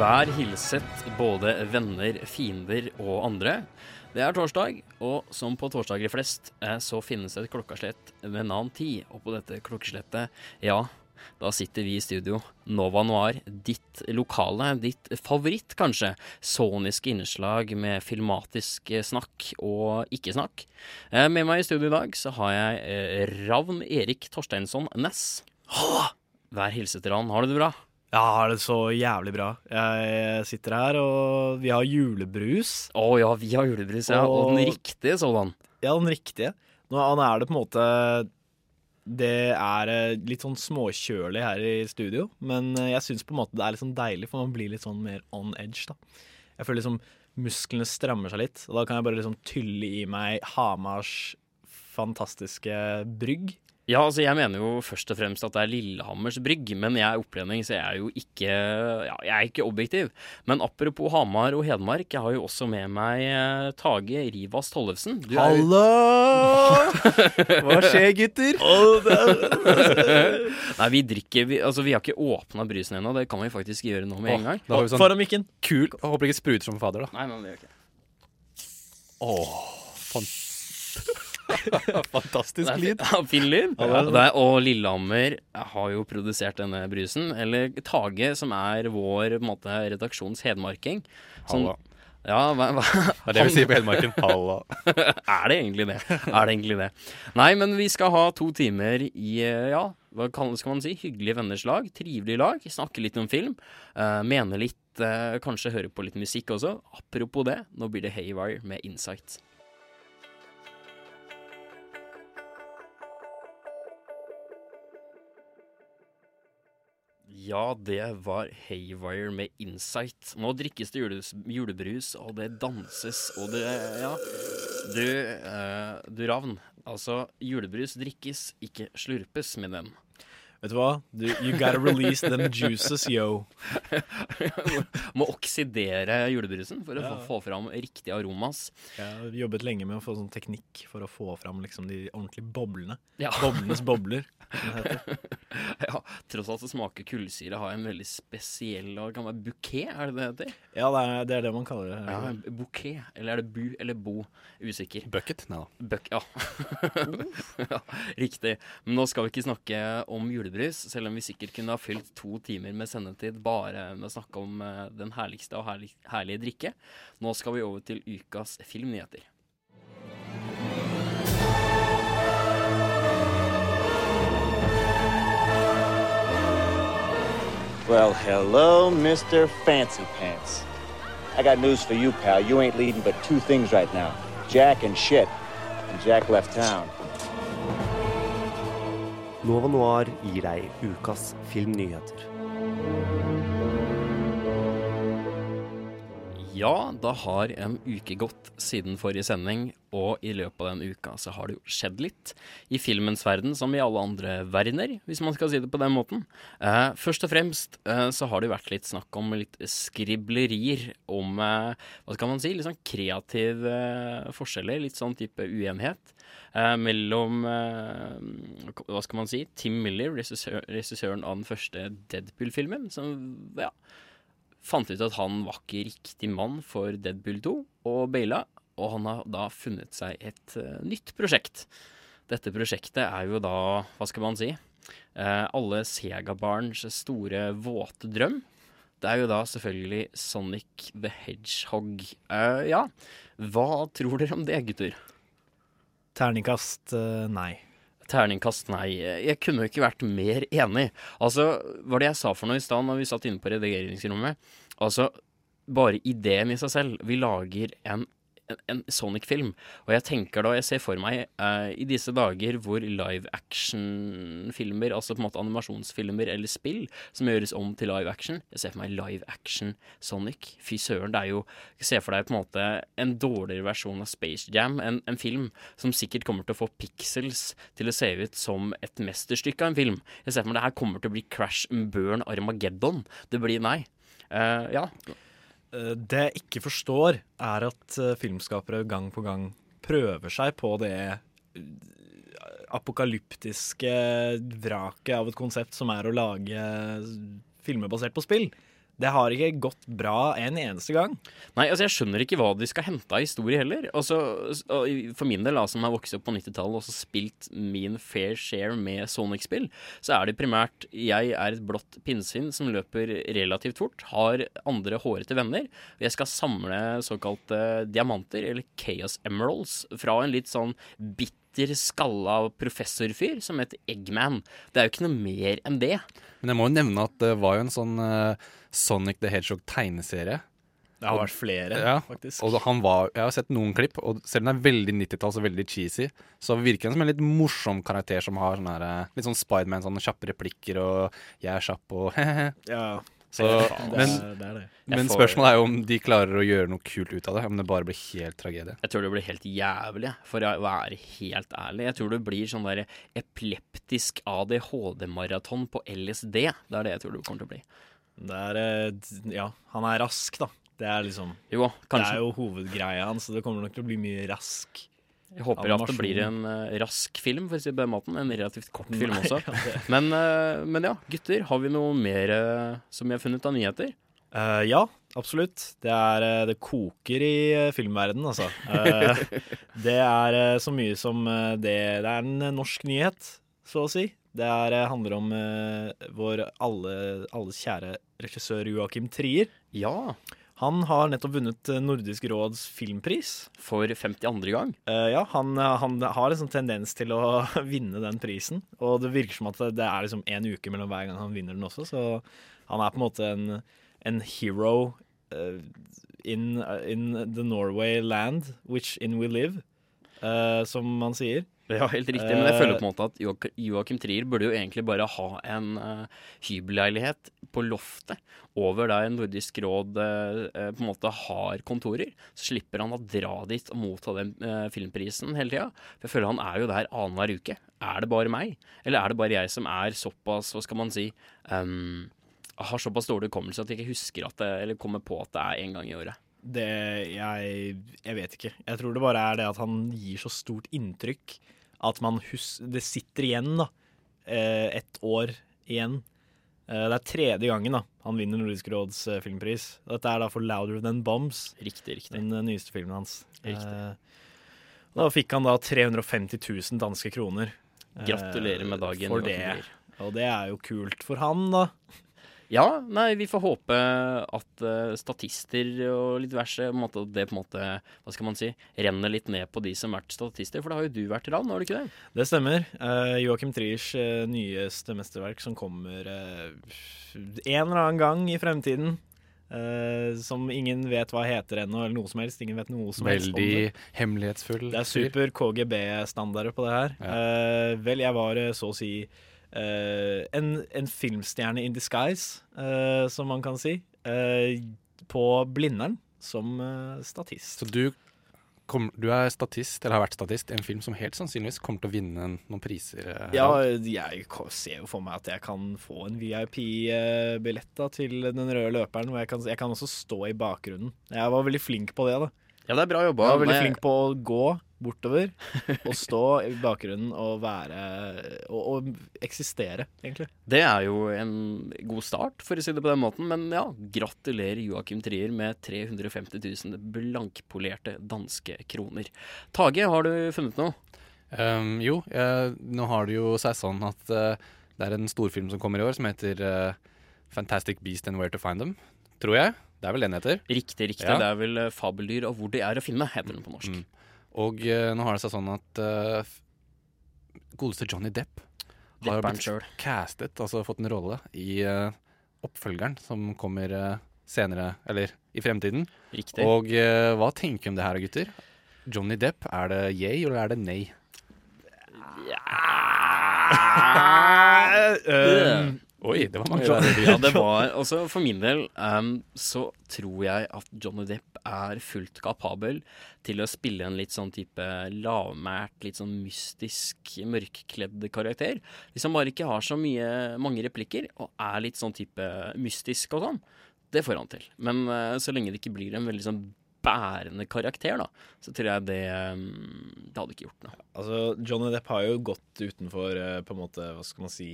Vær hilset både venner, fiender og andre. Det er torsdag, og som på torsdager flest, eh, så finnes det et klokkeslett ved navn 10. Og på dette klokkeslettet, ja, da sitter vi i studio. Nova Noir, ditt lokale, ditt favoritt kanskje, soniske innslag med filmatisk eh, snakk og ikke-snakk. Eh, Med meg i studio i dag så har jeg Ravn Erik Torsteinsson Næss. Vær hilset til han. Har du det bra? Jeg har det så jævlig bra. Jeg sitter her, og vi har julebrus. Å ja, vi har julebrus, ja. Og den riktige sådan. Ja, den riktige. Nå nå er det på en måte Det er eh, litt sånn småkjølig her i studio, men eh, jeg syns på en måte det er litt sånn deilig, for man blir litt sånn mer on edge, da. Jeg føler liksom musklene strammer seg litt, og da kan jeg bare liksom tylle i meg Hamars fantastiske brygg. Ja, altså jeg mener jo først og fremst at det er Lillehammers brygg, men jeg er opplending, så jeg er jo ikke Ja, jeg er ikke objektiv. Men apropos Hamar og Hedmark, jeg har jo også med meg eh, Tage Rivas Tollefsen. Du er Hallo! Hva skjer, gutter? Nei, vi drikker vi, Altså, vi har ikke åpna brusen ennå, det kan vi faktisk gjøre nå med en gang. Da har vi sånn Foran mikken. kul Jeg håper det ikke spruter som fader, da. Nei, men det gjør ikke Åh, fan. Fantastisk lyd. fin- Ja, fin lyd. Ja, er Og, det er, og Lillehammer har jo produsert denne brusen. Eller Tage, som er vår på måte, redaksjons hedmarking. Som- Halla. Ja, hva, hva, Det er det vi sier på Hedmarken. Halla. er det egentlig det? Er det egentlig det? Nei, men vi skal ha to timer i, eh, ja, hva kan- skal man si, hyggelige venners lag, trivelig lag, snakke litt om film, Uh, mene litt, Uh, kanskje høre på litt musikk også. Apropos det, nå blir det Haywire med Insight. Ja, det var Haywire med Insight. Nå drikkes det jules, julebrus, og det danses, og det Ja. Du, eh, du Ravn. Altså, julebrus drikkes, ikke slurpes, med venn. Vet du hva? Du, you gotta release them juices, yo. Må oksidere julebrusen for å Ja. få, få fram riktig aromas. Jeg har jobbet lenge med å få sånn teknikk for å få fram liksom de ordentlige boblene. Ja. Boblenes bobler, som det heter. ja, Tross alt det smaker kullsyre, har en veldig spesiell og kan være bouquet, er det det heter? Ja, det er det, er det man kaller det. Ja, bouquet. Eller er det bu eller bo? Usikker. Bucket? Nei da. Buck, ja. ja. Riktig. Men nå skal vi ikke snakke om julebrus, selv om vi sikkert kunne ha fylt to timer med sendetid bare med å snakke om eh, den herligste og herlig, herlige drikke. Nå skal vi over til ukas filmnyheter. Well, hello, Mr. Fancy Pants. I got news for you, pal. You ain't leading but two things right now Jack and shit. And Jack left town. Nova Noir gir deg ukas filmnyheter. Ja, da har en uke gått siden forrige sending, og i løpet av den uka så har det jo skjedd litt i filmens verden, som i alle andre verdener, hvis man skal si det på den måten. Eh, først og fremst eh, så har det jo vært litt snakk om litt skriblerier om eh, Hva skal man si? Litt sånn kreative eh, forskjeller, litt sånn type uenighet. Eh, mellom eh, Hva skal man si? Tim Miller, regissøren av den første Deadpool-filmen, som ja, fant ut at han var ikke riktig mann for Deadpool 2, og baila. Og han har da funnet seg et uh, nytt prosjekt. Dette prosjektet er jo da, hva skal man si, uh, alle Sega-barns store våte drøm. Det er jo da selvfølgelig Sonic the Hedgehog. Uh, ja, hva tror dere om det, gutter? Terningkast nei. Terningkast nei. Jeg kunne jo ikke vært mer enig. Altså, hva det jeg sa for noe i stad når vi satt inne på redigeringsrommet? Altså, bare ideen i seg selv. Vi lager en en, Sonic-film. Og jeg tenker da, jeg ser for meg eh, i disse dager hvor live action-filmer, altså på en måte animasjonsfilmer eller spill, som gjøres om til live action Jeg ser for meg live action Sonic. Fy søren, det er jo Jeg ser for deg på en måte en dårligere versjon av Space Jam. En, en film som sikkert kommer til å få pixels til å se ut som et mesterstykke av en film. Jeg ser for meg det her kommer til å bli Crash and Burn Armageddon. Det blir nei. Uh, ja. Eh, Det jeg ikke forstår, er at eh, filmskapere gang på gang prøver seg på det eh, apokalyptiske vraket av et konsept som er å lage filmer basert på spill. Det har ikke gått bra en eneste gang. Nei, altså jeg skjønner ikke hva de skal hente av historie heller. Altså, for min del, som har vokst opp på 90-tallet og spilt min fair share med Sonic-spill, så er det primært jeg er et blått pinnsvin som løper relativt fort, har andre hårete venner, og jeg skal samle såkalte diamanter, eller Chaos Emeralds, fra en litt sånn bitter skalla professorfyr som heter Eggman. Det er jo ikke noe mer enn det. Men jeg må jo nevne at det var jo en sånn uh, Sonic the Hedgehog-tegneserie. Det har vært flere, Ja, faktisk. og han var, jeg har sett noen klipp, og selv om den er veldig 90-talls og veldig cheesy, så virker han som en litt morsom karakter som har sånn her, eh, litt sånn Spiderman, sånne kjappe replikker og 'jeg er kjapp' og Ja. Så, men men spørsmålet er jo om de klarer å gjøre noe kult ut av det, om det bare blir helt tragedie. Jeg tror det blir helt jævlig, for å være helt ærlig. Jeg tror det blir sånn der epileptisk ADHD-maraton på LSD. Det er det jeg tror det kommer til å bli. Det er eh, Ja, han er rask, da. Det er liksom Jo, Det er jo hovedgreia hans, så det kommer nok til å bli mye rask. Jeg håper at det blir en eh, rask film, for å si det på den måten. En relativt kort film også. Men, eh, men ja, gutter, har vi noe mer som vi har funnet av nyheter? Uh, ja, absolutt. Det, er, det koker i uh, filmverdenen, altså. Uh, det er så mye som det Det er en norsk nyhet, så å si. Det er, handler om uh, vår alle, alles kjære regissør Joakim Trier. Ja. Han har nettopp vunnet eh, Nordisk råds filmpris. For 52. gang? Uh, ja, han, han har en sånn tendens til å vinne den prisen. Og det virker som at det er liksom en uke mellom hver gang han vinner den også, så han er på en måte en, en hero uh, in, in the Norway land, which in we live, eh, som man sier. Ja, helt riktig. Men jeg føler på Eh, en måte at Joak- Joakim Trier burde jo egentlig bare ha en uh, hybelleilighet på loftet over der Nordisk råd eh, eh, på en måte har kontorer. Så slipper han å dra dit og motta den uh, filmprisen hele tida. For jeg føler han er jo der annenhver uke. Er det bare meg? Eller er det bare jeg som er såpass, hva skal man si um, Har såpass dårlig hukommelse at jeg ikke husker at det, eller kommer på at det er en gang i året. Det jeg, jeg vet ikke. Jeg tror det bare er det at han gir så stort inntrykk at man hus det sitter igjen, da. Eh, ett år igjen. Eh, det er tredje gangen da han vinner Nordisk råds eh, filmpris. Dette er da for 'Louder Than Bombs', Riktig, riktig. den eh, nyeste filmen hans. Riktig. Eh, da fikk han da 350 000 danske kroner. eh, Gratulerer med dagen. For det. Og det er jo kult for han, da. Ja, nei, vi får håpe at uh, statister og litt verse på en måte, det på en måte, hva skal man si, renner litt ned på de som har vært statister. For det har jo du vært, Ran, har du ikke det? Det stemmer. Uh, Joakim Triers uh, nyeste mesterverk som kommer uh, en eller annen gang i fremtiden. Uh, som ingen vet hva heter ennå, eller noe som helst. Ingen vet noe som helst om det. Veldig hemmelighetsfull. Det er super KGB-standarder på det her. Eh, vel, jeg var eh, så å si eh, en, en filmstjerne in disguise, eh, som man kan si, eh, på Blindern som eh, statist. Så du, kom, du er statist, eller har vært statist, i en film som helt sannsynligvis kommer til å vinne noen priser? eh, Ja, jeg ser jo for meg at jeg kan få en VIP-billett til den røde løperen. hvor jeg kan, jeg kan også stå i bakgrunnen. Jeg var veldig flink på det, da. Ja, det er bra jobba. Jeg var veldig flink på å gå bortover og stå i bakgrunnen og være og, og eksistere, egentlig. Det er jo en god start, for å si det på den måten. Men ja, gratulerer Joakim Trier med 350 000 blankpolerte danske kroner. Tage, har du funnet noe? Um, jo, eh, nå har det jo seg sånn at eh, det er en storfilm som kommer i år som heter eh, Fantastic Beast and Where to Find Them, tror jeg. Det er vel den heter. Riktig, riktig. Ja. Det er vel eh, Fabeldyr og hvor de er å finne, heter den på norsk. Mm. Og eh, nå har det seg sånn at eh, godeste Johnny Depp har Depperen blitt selv. castet, altså fått en rolle, i eh, oppfølgeren som kommer eh, senere, eller i fremtiden. Riktig. Og eh, hva tenker vi om det her, gutter? Johnny Depp, er det yay, eller er det nei? Um, Oi, det var mange rare ja, det var også for min del um, så tror jeg at Johnny Depp er fullt kapabel til å spille en litt sånn type lavmælt, litt sånn mystisk, mørkkledd karakter. Hvis han bare ikke har så mye, mange replikker, og er litt sånn type mystisk og sånn, det får han til. Men uh, så lenge det ikke blir en veldig sånn bærende karakter, da, så tror jeg det um, Det hadde ikke gjort noe. Altså, Johnny Depp har jo gått utenfor eh, på en måte, hva skal man si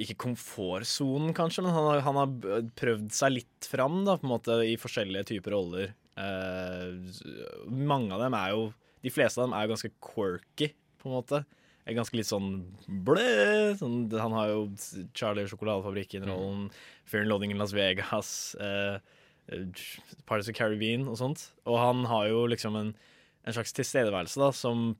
Ikke komfortsonen, kanskje, men han har, han har prøvd seg litt fram da, måte, i forskjellige typer roller. Eh, mange av dem er jo De fleste av dem er jo ganske quirky, på en måte. Er ganske litt sånn blø. Sånn, han har jo Charlie og sjokoladefabrikken-rollen, Fear and Loading in Las Vegas. eh, Parties of Caribbean og sånt. Og han har jo liksom en, en slags tilstedeværelse da, som,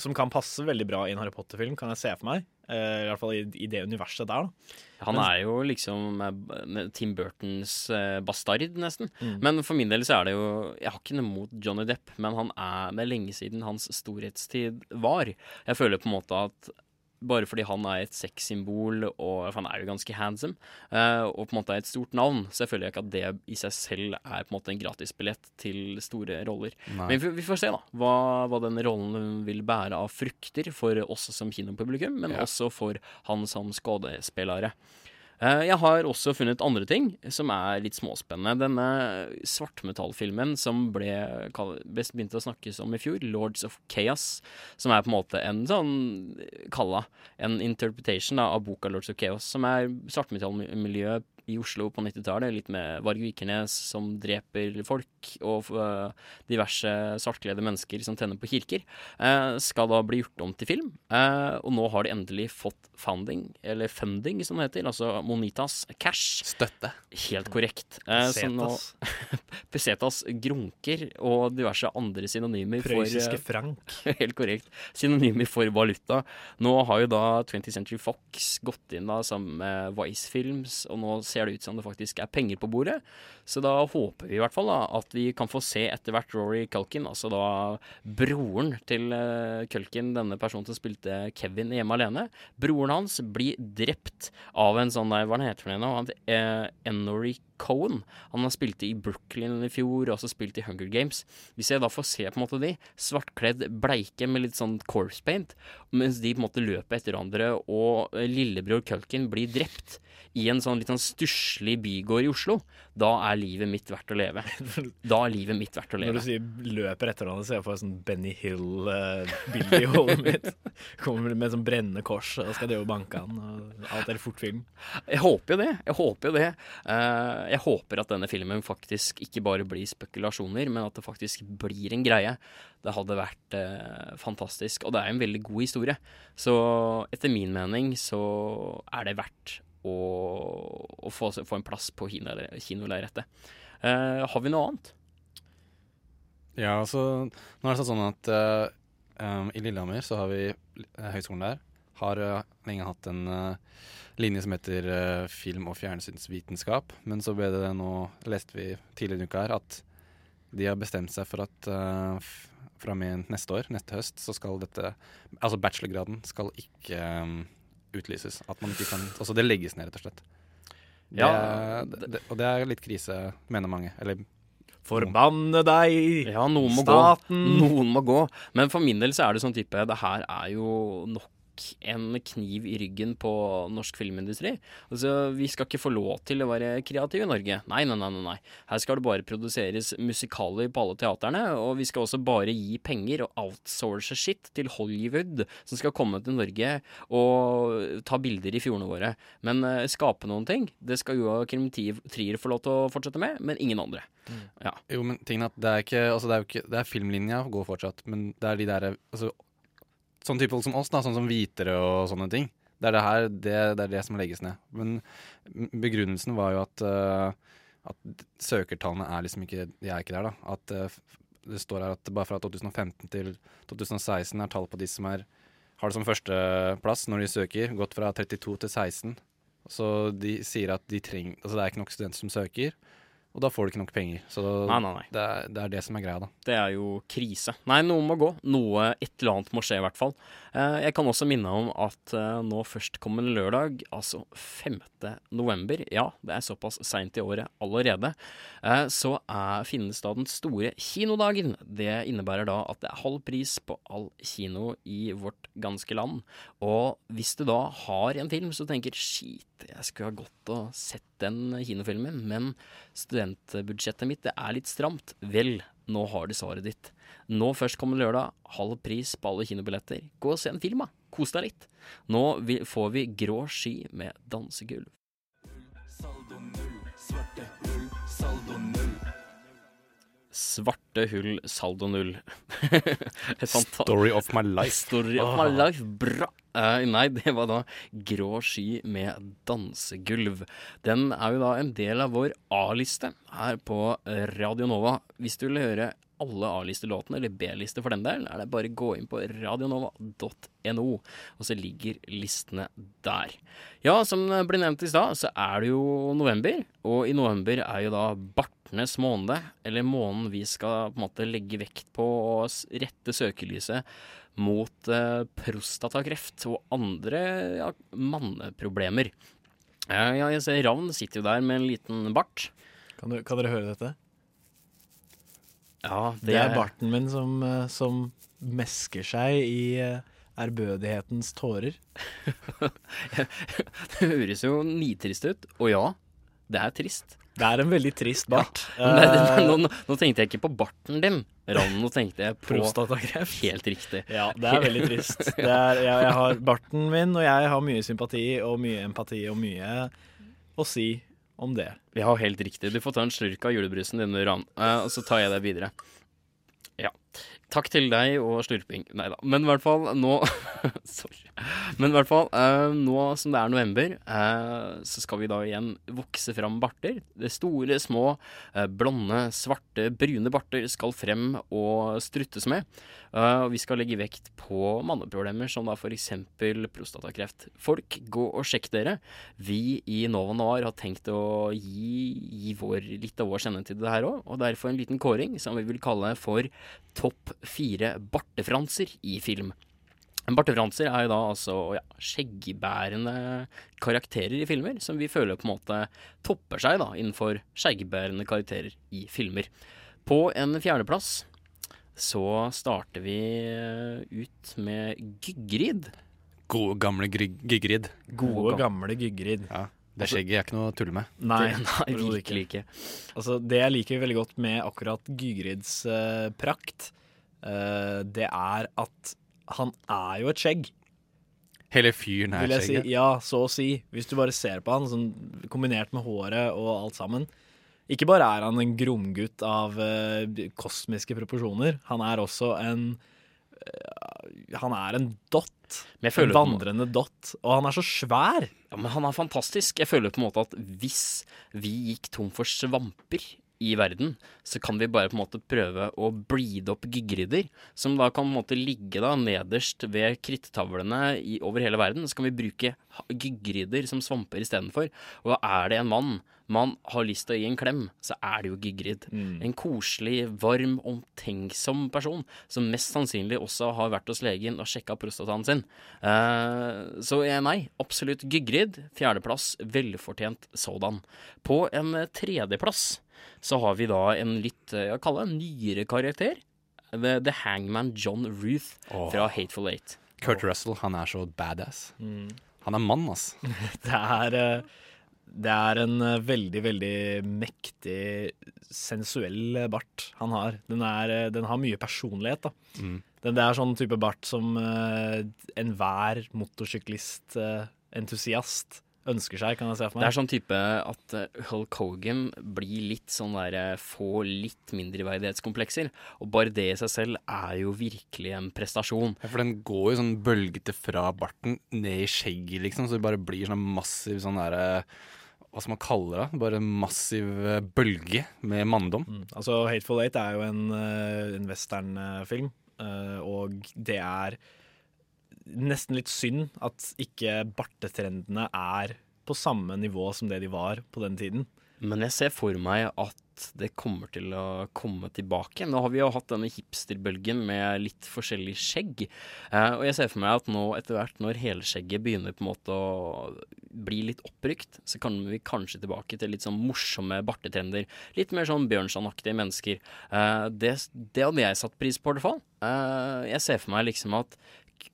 som kan passe veldig bra i en Harry Potter-film, kan jeg se for meg. Eh, I hvert fall i, i det universet der. da. Han Men- er jo liksom eh, Tim Burtons eh, bastard, nesten. Mm. Men for min del så er det jo Jeg har ikke noe mot Johnny Depp, men han er det er lenge siden hans storhetstid var. Jeg føler på en måte at bare fordi han er et sexsymbol, og han er jo ganske handsome, eh, og på en måte er et stort navn, så jeg føler ikke at det i seg selv er på en måte en gratisbillett til store roller. Nei. Men vi, vi får se da hva, hva den rollen vil bære av frukter for oss som kinopublikum, men Ja. også for han som skuespillere. Eh, Jeg har også funnet andre ting som er litt småspennende. Denne svartmetallfilmen som ble best begynte å snakkes om i fjor, 'Lords of Chaos', som er på en måte en sånn kalla en interpretation da, av boka 'Lords of Chaos', som er svartmetallmiljø i Oslo på 90-tallet, litt med Varg Vikernes som dreper folk, og øh, diverse svartkledde mennesker som tenner på kirker, eh, skal da bli gjort om til film. Eh, og nå har de endelig fått founding, eller funding som det heter, altså Monitas cash. Støtte. Helt korrekt. Eh, så nå Pesetas. Pesetas grunker og diverse andre synonymer for Prøyssiske eh, frank. Helt korrekt. Synonymer for valuta. Nå har jo da 20th Century Fox gått inn da sammen med Vice Films, og nå ser det ut som det faktisk er penger på bordet. Så da håper vi i hvert fall da at vi kan få se etter hvert Rory Culkin, altså da broren til uh, Culkin, denne personen som spilte Kevin Hjemme alene. Broren hans blir drept av en sånn der, hva er heter for noe nå? Cohen. Han har spilt i Brooklyn i fjor, og også spilt i Hunger Games. Hvis jeg da får se på en måte de, svartkledd, bleike med litt sånn corpse paint, mens de på en måte løper etter hverandre, og eh, lillebror Culkin blir drept i en sånn litt sånn stusslig bygård i Oslo, da er livet mitt verdt å leve. Da er livet mitt verdt å leve. Når du sier 'løper etter hverandre', ser jeg for meg sånn Benny Hill-bilde i hodet mitt. Kommer med sånn brennende kors og skal drive og banke han. Og alt er fortfilm. Jeg håper jo det. Jeg håper jo det. Eh, jeg håper at denne filmen faktisk ikke bare blir spekulasjoner, men at det faktisk blir en greie. Det hadde vært eh, fantastisk. Og det er en veldig god historie. Så etter min mening så er det verdt å, å få, få en plass på kino- kinolerretet. Eh, har vi noe annet? Ja, altså Nå er det sånn at eh, um, i Lillehammer så har vi eh, høyskolen der har eh, lenge hatt en eh, linje som heter eh, film- og fjernsynsvitenskap. Men så ble det nå, leste vi tidligere i uka her, at de har bestemt seg for at uh, fra og med neste år, neste høst, så skal dette Altså bachelorgraden skal ikke um, utlyses. At man ikke kan Altså det legges ned, rett og slett. Det, Ja, det, det, og det er litt krise, mener mange. Eller Forbanne deg! Ja, noen må Staten! gå. Noen må gå. Men for min del så er det sånn type Det her er jo nok en kniv i ryggen på norsk filmindustri. Altså, Vi skal ikke få lov til å være kreative i Norge. Nei, nei, nei. nei. Her skal det bare produseres musikaler på alle teaterne, og vi skal også bare gi penger og outsource shit til Hollywood, som skal komme til Norge og ta bilder i fjordene våre. Men uh, skape noen ting, det skal Joakim Trier få lov til å fortsette med, men ingen andre. Ja. Jo, men tingen at det er ikke Altså, det er jo ikke Det er filmlinja går fortsatt, men det er de der altså, Sånn type folk som oss, da, sånn som hvitere og sånne ting. Det er det her Det, det er det som legges ned. Men begrunnelsen var jo at uh, At søkertallene er liksom ikke De er ikke der, da. At uh, det står her at bare fra 2015 til 2016 er tall på de som er har det som førsteplass når de søker, gått fra 32 til 16. Så de sier at de trenger Altså det er ikke nok studenter som søker, og da får du ikke nok penger. Så Nei, nei, nei. Det, er, det er det som er greia, da. Det er jo krise. Nei, noe må gå. Noe, et eller annet må skje, i hvert fall. Eh, jeg kan også minne om at eh, nå førstkommende lørdag, altså 5. november, ja, det er såpass seint i året allerede, eh, så er, finnes da den store kinodagen. Det innebærer da at det er halv pris på all kino i vårt ganske land. Og hvis du da har en film så tenker shit, jeg skulle ha gått og sett den kinofilmen, men studentbudsjettet mitt det er litt stramt. Vel, nå har du svaret ditt. Nå først kommer lørdag, halv pris på alle kinobilletter. Gå og se en film, da. Kos deg litt. Nå får vi Grå sky med dansegulv. Svarte hull, saldo null. Svarte hull, saldo null. Story of my life. Story of my life, bra! Eh, nei, det var da Grå sky med dansegulv. Den er jo da en del av vår A-liste her på Radio Nova. Hvis du vil høre alle A-listelåtene, eller B-liste for den del, er det bare å gå inn på radionova.no, og så ligger listene der. Ja, som det ble nevnt i stad, så er det jo november, og i november er jo da bartenes måned, eller måneden vi skal på en måte legge vekt på å rette søkelyset mot eh, prostatakreft og andre ja, manneproblemer. Ja, jeg ser Ravn sitter jo der med en liten bart. Kan, du, kan dere høre dette? Ja, Det er barten min som, eh, som mesker seg i eh, ærbødighetens tårer. Det høres jo nitrist ut, og ja, det er trist. Det er en veldig trist bart. Ja. det, det, Eh, nå, nå, nå tenkte jeg ikke på barten din, Ron. nå tenkte jeg på Prostatakreft. Helt riktig. Ja, det er veldig trist. Det er, jeg, jeg har barten min, og jeg har mye sympati og mye empati og mye å si om det. Ja, helt riktig. Du får ta en slurk av julebrusen din, Ran, eh, og så tar jeg deg videre. Takk til deg og slurping. Nei da. Men i hvert fall nå Sorry. Men i hvert fall, eh, nå som det er november, eh, så skal vi da igjen vokse fram barter. Det store, små, eh, blonde, svarte, brune barter skal frem og struttes med. Eh, og vi skal legge vekt på manneproblemer som da f.eks. prostatakreft. Folk, gå og sjekk dere. Vi i Nova Noir har tenkt å gi, gi vår, litt av vår kjennetid til det her òg, og derfor en liten kåring som vi vil kalle for Topp fire bartefranser i film. En bartefranser er jo da altså ja, skjeggbærende karakterer i filmer, som vi føler på en måte topper seg da innenfor skjeggbærende karakterer i filmer. På en fjerdeplass så starter vi eh, ut med Gygrid. Gode, gamle Gygrid. Gode, gamle Gygrid. Ja, det skjegget er ikke noe å tulle med. Nei, nei, virkelig ikke. Altså, det jeg liker veldig godt med akkurat Gygrids uh, prakt, det er at han er jo et skjegg. Hele fyren er skjegget? si. Ja, så å si. Hvis du bare ser på han, sånn, kombinert med håret og alt sammen. Ikke bare er han en gromgutt av uh, kosmiske proporsjoner, han er også en uh, Han er en dott. En vandrende dott. Og han er så svær! Ja, men han er fantastisk. Jeg føler på en måte at hvis vi gikk tom for svamper i verden, så kan vi bare på en måte prøve å bleede opp gygrider, som da kan på en måte ligge da nederst ved krittavlene i, over hele verden. Så kan vi bruke ha- som svamper istedenfor. Og er det en mann man har lyst til å gi en klem, så er det jo Gygrid. En koselig, varm, omtenksom person som mest sannsynlig også har vært hos legen og sjekka prostataen sin. Uh, så nei, absolutt Gygrid. Fjerdeplass, velfortjent sådan. På en tredjeplass så har vi da en litt, eh, jeg kaller det en nyere karakter. The, The Hangman John Ruth fra Hateful Eight. Kurt Russell, han er så badass. Mm. Han er mann, ass. Det er, eh, det er en eh, veldig, veldig mektig, sensuell bart han har. Den, er, den har mye personlighet, da. Mm. Den, det er sånn type bart som uh, enhver motorsyklistentusiast ønsker seg, kan jeg se for meg. Det er sånn type at eh, Hulk Hogan blir litt sånn der Få Får litt mindreverdighetskomplekser. Og bare det i seg selv er jo virkelig en prestasjon. Ja, for den går jo sånn bølgete fra barten ned i skjegget, liksom, så det bare blir sånn massiv sånn derre Hva skal man kalle det? Bare en massiv eh, bølge med manndom. Mm. Altså, Hateful Eight er jo en, en westernfilm, og det er nesten litt synd at ikke bartetrendene er på samme nivå som det de var på den tiden. Men jeg ser for meg at det kommer til å komme tilbake. Nå har vi jo hatt denne hipsterbølgen med litt forskjellig skjegg. Eh, og jeg ser for meg at nå etter hvert, når helskjegget begynner på en måte å bli litt opprykt, så kommer vi kanskje tilbake til litt sånn morsomme bartetrender. Litt mer sånn Bjørnson-aktige mennesker. Eh, det, det hadde jeg satt pris på, i hvert fall. Eh, jeg ser for meg liksom at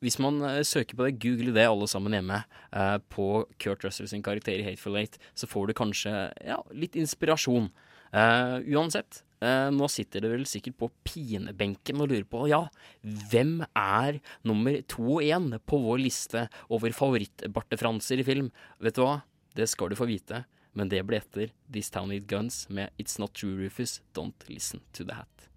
hvis man eh, søker på det, google det alle sammen hjemme, eh, på Kurt Russell sin karakter i Hateful Eight, så får du kanskje ja, litt inspirasjon. Eh, uansett, eh, nå sitter det vel sikkert på pinebenken og lurer på ja, hvem er nummer to og én på vår liste over favorittbartefranser i film? Vet du hva? Det skal du få vite, men det blir etter This Town Need Guns med It's Not True Rufus, Don't Listen to the Hat.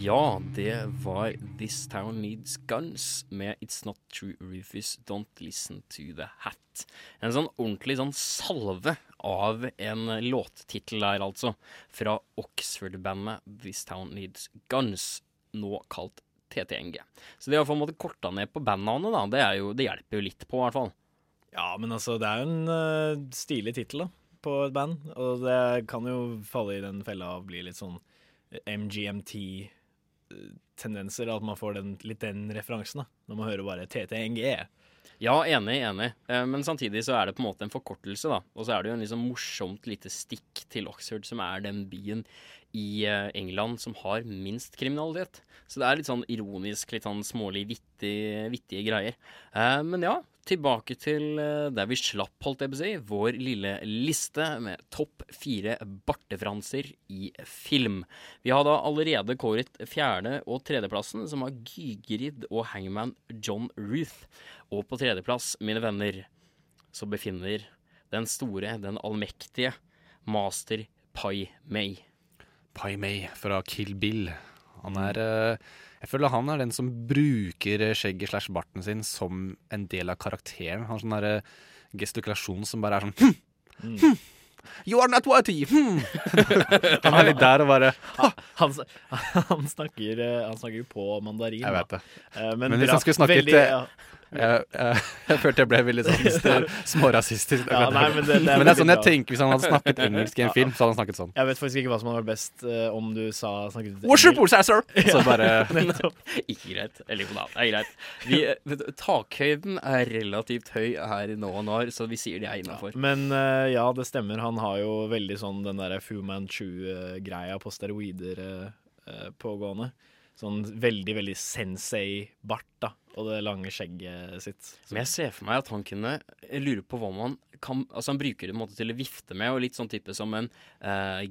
Ja, det var This Town Needs Guns med It's Not True Rufus, Don't Listen to the Hat. En sånn ordentlig sånn salve av en låttittel der, altså. Fra Oxford-bandet This Town Needs Guns, nå kalt TTNG. Så de har på en måte korta ned på bandnavnet, da. Det, jo, det hjelper jo litt på, i hvert fall. Ja, men altså, det er jo en uh, stilig tittel, da, på et band. Og det kan jo falle i den fella å bli litt sånn MGMT-tendenser. At man får den, litt den referansen, da. Når man hører bare TTNG. Ja, enig, enig. Eh, Men samtidig så er det på en måte en forkortelse, da. Og så er det jo en liksom morsomt lite stikk til Oxford, som er den byen i eh, England som har minst kriminalitet. Så det er litt sånn ironisk, litt sånn smålig vittig, vittige greier. Eh, Men ja, tilbake til eh, der vi slapp, holdt jeg på å si. Vår lille liste med topp fire bartefranser i film. Vi har da allerede kåret fjerde- og tredjeplassen, som var Gygrid og hangman John Ruth. Og på tredjeplass, mine venner, så befinner den store, den allmektige master Pai Mei. Pai Mei fra Kill Bill. Han er eh, Jeg føler han er den som bruker eh, skjegget slash barten sin som en del av karakteren. Han har sånn derre gestikulasjon som bare er sånn hm, hm, You are not worthy! Hm. Han er litt der og bare Han, han, han, snakker, eh, han snakker på mandarin. Jeg vet det. Men, Men hvis han skulle snakket Veldig, ja. Jeg, jeg, jeg følte jeg ble veldig sånn smårasistisk. Ja, nei, men det- det er men det er sånn jeg tenker hvis han hadde snakket engelsk i en film, så hadde han snakket sånn. Jeg vet faktisk ikke hva som hadde vært best eh, om du sa snakket pulse, sir? Så bare Ikke greit. Eller jo da, det er greit. Vi, vet takhøyden er relativt høy her i Nå og når, så vi sier det er innafor. Men eh, ja, det stemmer. Han har jo veldig sånn den derre Fu Manchu-greia på steroider eh, pågående. Sånn veldig, veldig sensei-bart, da. Og det lange skjegget sitt. Men jeg ser for meg at han kunne Jeg lurer på hva man kan Altså, han bruker det måte til å vifte med, og litt sånn type som en eh,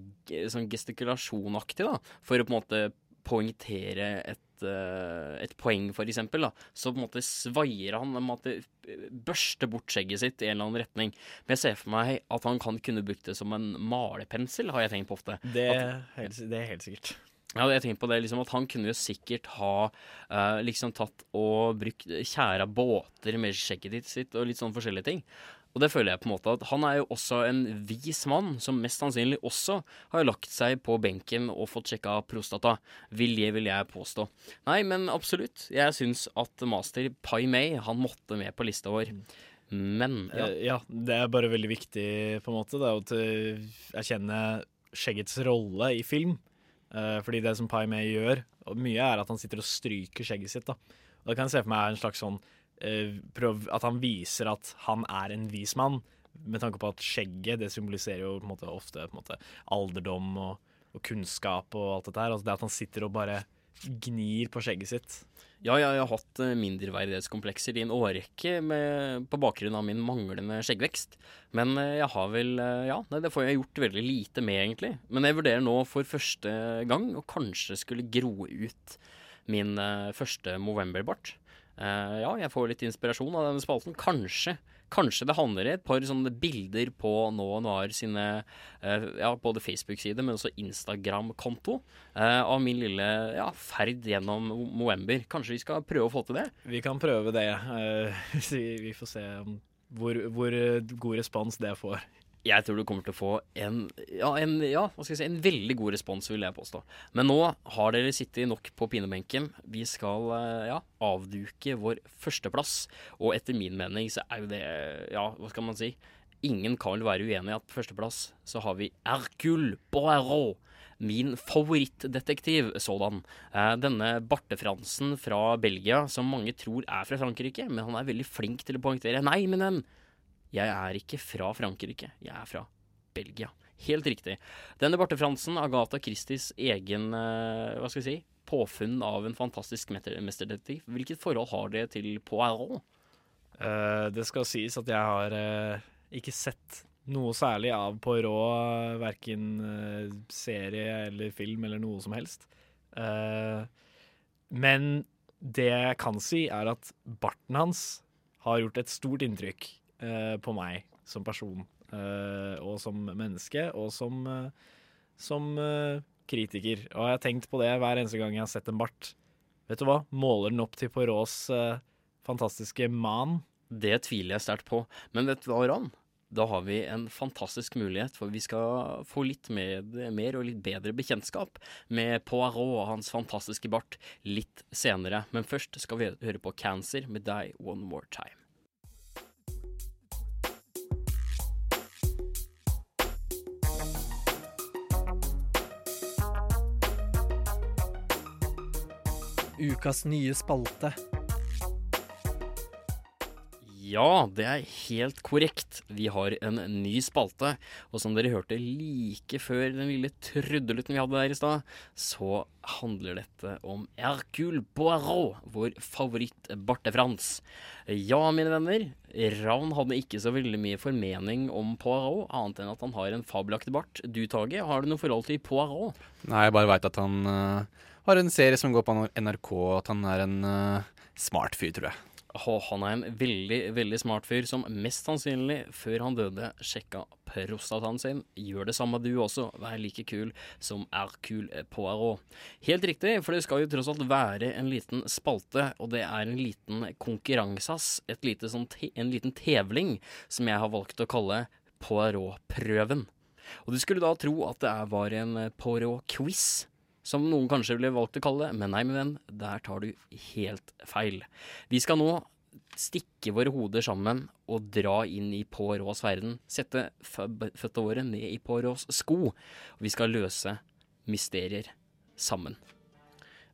sånn gestikulasjonaktig, da. For å på en måte poengtere et eh, et poeng, for eksempel, da. Så på en måte svaier han, en måte børster bort skjegget sitt i en eller annen retning. Men jeg ser for meg at han kan kunne brukt det som en malepensel, har jeg tenkt på ofte. Det, At- helt, det er helt sikkert. Ja, jeg tenker på det, liksom at Han kunne jo sikkert ha eh, liksom tatt og brukt tjæra båter med skjegget sitt og litt sånn forskjellige ting. Og det føler jeg på en måte at han er jo også en vis mann, som mest sannsynlig også har lagt seg på benken og fått sjekka prostata. Vil jeg, vil jeg påstå. Nei, men absolutt. Jeg syns at master Pai Mei, han måtte med på lista vår. Men ja. Eh, ja, det er bare veldig viktig på en måte da, å til- erkjenne skjeggets rolle i film. Eh, fordi det som Pai Mei gjør, mye er at han sitter og stryker skjegget sitt. da. Og det kan jeg se for meg er en slags sånn eh, prøv, At han viser at han er en vis mann, med tanke på at skjegget det symboliserer jo på en måte, ofte på en måte, alderdom og, og kunnskap og alt dette her. Altså det at han sitter og bare gnir på skjegget sitt. Ja, jeg har hatt eh, mindreverdighetskomplekser i en årrekke med, på bakgrunn av min manglende skjeggvekst. Men eh, jeg har vel eh, Ja, det får jeg gjort veldig lite med, egentlig. Men jeg vurderer nå for første gang å kanskje skulle gro ut min første Movember-bart. Eh, ja, jeg får litt inspirasjon av denne spalten. Kanskje. Kanskje det handler i et par sånne bilder på og Noir sine eh, ja, både Facebook-side, men også Instagram-konto eh, av min lille ja, ferd gjennom Moember. Kanskje vi skal prøve å få til det? Vi kan prøve det. eh, vi får se hvor, hvor god respons det får. Jeg tror du kommer til å få en, ja, en, ja, hva skal jeg si, en veldig god respons, vil jeg påstå. Men nå har dere sittet nok på pinebenken. Vi skal eh, ja, avduke vår førsteplass. Og etter min mening så er jo det Ja, hva skal man si? Ingen kan vel være uenig i at på førsteplass så har vi Hercule Poirot. Min favorittdetektiv sådan. Eh, denne Barte-Fransen fra Belgia, som mange tror er fra Frankrike, men han er veldig flink til å poengtere Nei, min venn, jeg er ikke fra Frankrike, jeg er fra Belgia. Helt riktig. Denne Barte-Fransen, Agatha Christies egen eh, hva skal jeg si, påfunn av en fantastisk mesterdetektiv. Hvilket forhold har det til Poirot? Uh, det skal sies at jeg har uh, ikke sett noe særlig av Poirot, verken uh, serie eller film eller noe som helst. Men det jeg kan si, er at barten hans har gjort et stort inntrykk på meg som person. eh, og som menneske, og som, eh, som eh, kritiker. Og jeg har tenkt på det hver eneste gang jeg har sett en bart. Vet du hva? Måler den opp til Poirots eh, fantastiske man? Det tviler jeg sterkt på. Men vet du hva, Ran? Da har vi en fantastisk mulighet, for vi skal få litt med, mer og litt bedre bekjentskap med Poirot og hans fantastiske bart litt senere. Men først skal vi høre på Cancer med deg One More Time. Ukas nye spalte. Ja, det er helt korrekt. Vi har en ny spalte. Og som dere hørte like før den lille trudelutten vi hadde der i stad, så handler dette om Hercule Poirot, vår favoritt Barte-Frans. Ja, mine venner, Ravn hadde ikke så veldig mye formening om Poirot, annet enn at han har en fabelaktig bart. Du, Tage, har du noe forhold til Poirot? Nei, jeg bare veit at han eh, har en serie som går på NRK, at han er en uh, smart fyr, tror jeg. Oh, han er en veldig, veldig smart fyr som mest sannsynlig, før han døde, sjekka prostataen sin. Gjør det samme du også, vær like kul som Hercule Poirot. Helt riktig, for det skal jo tross alt være en liten spalte, og det er en liten konkurranseass, lite sånn en liten tevling, som jeg har valgt å kalle Poirot-prøven. Og du skulle da tro at det var en Poirot-quiz, som noen kanskje ville valgt å kalle det, men nei, min venn, der tar du helt feil. Vi skal nå stikke våre hoder sammen og dra inn i Poirots verden. Sette fø- føttene våre ned i Poirots sko. Og vi skal løse mysterier sammen.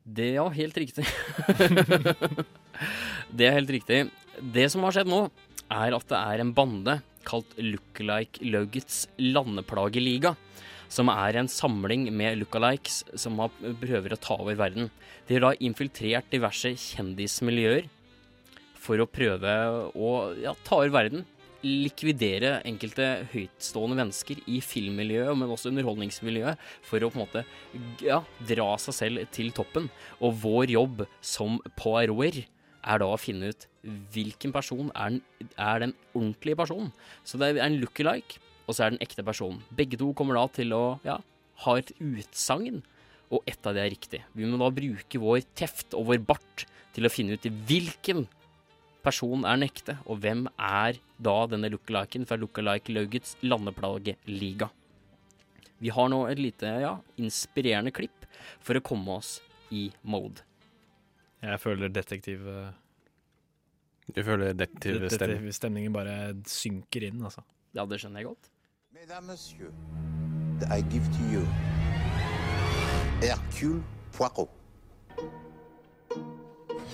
Det, ja, helt riktig. det er helt riktig. Det som har skjedd nå, er at det er en bande kalt Lookalike Luggets landeplageliga. Som er en samling med lookalikes som prøver å ta over verden. De har da infiltrert diverse kjendismiljøer for å prøve å ja, ta over verden. Likvidere enkelte høytstående mennesker i filmmiljøet, men også underholdningsmiljøet, for å på en måte ja, dra seg selv til toppen. Og vår jobb som Poiroter er da å finne ut hvilken person er den, er den ordentlige personen. Så det er en lookalike, og så er det en ekte person. Begge to kommer da til å ja, ha et utsagn, og ett av det er riktig. Vi må da bruke vår teft og vår bart til å finne ut hvilken person er den ekte, og hvem er da denne lookaliken fra Lookalike Laugets landeplageliga. Vi har nå et lite ja, inspirerende klipp for å komme oss i mode. Jeg føler detektiv... eh, Du føler detektivstemningen Detektivstemningen bare synker inn, altså. Ja, det skjønner jeg godt. Mesdames, messieurs, I give to you Hercule Poirot.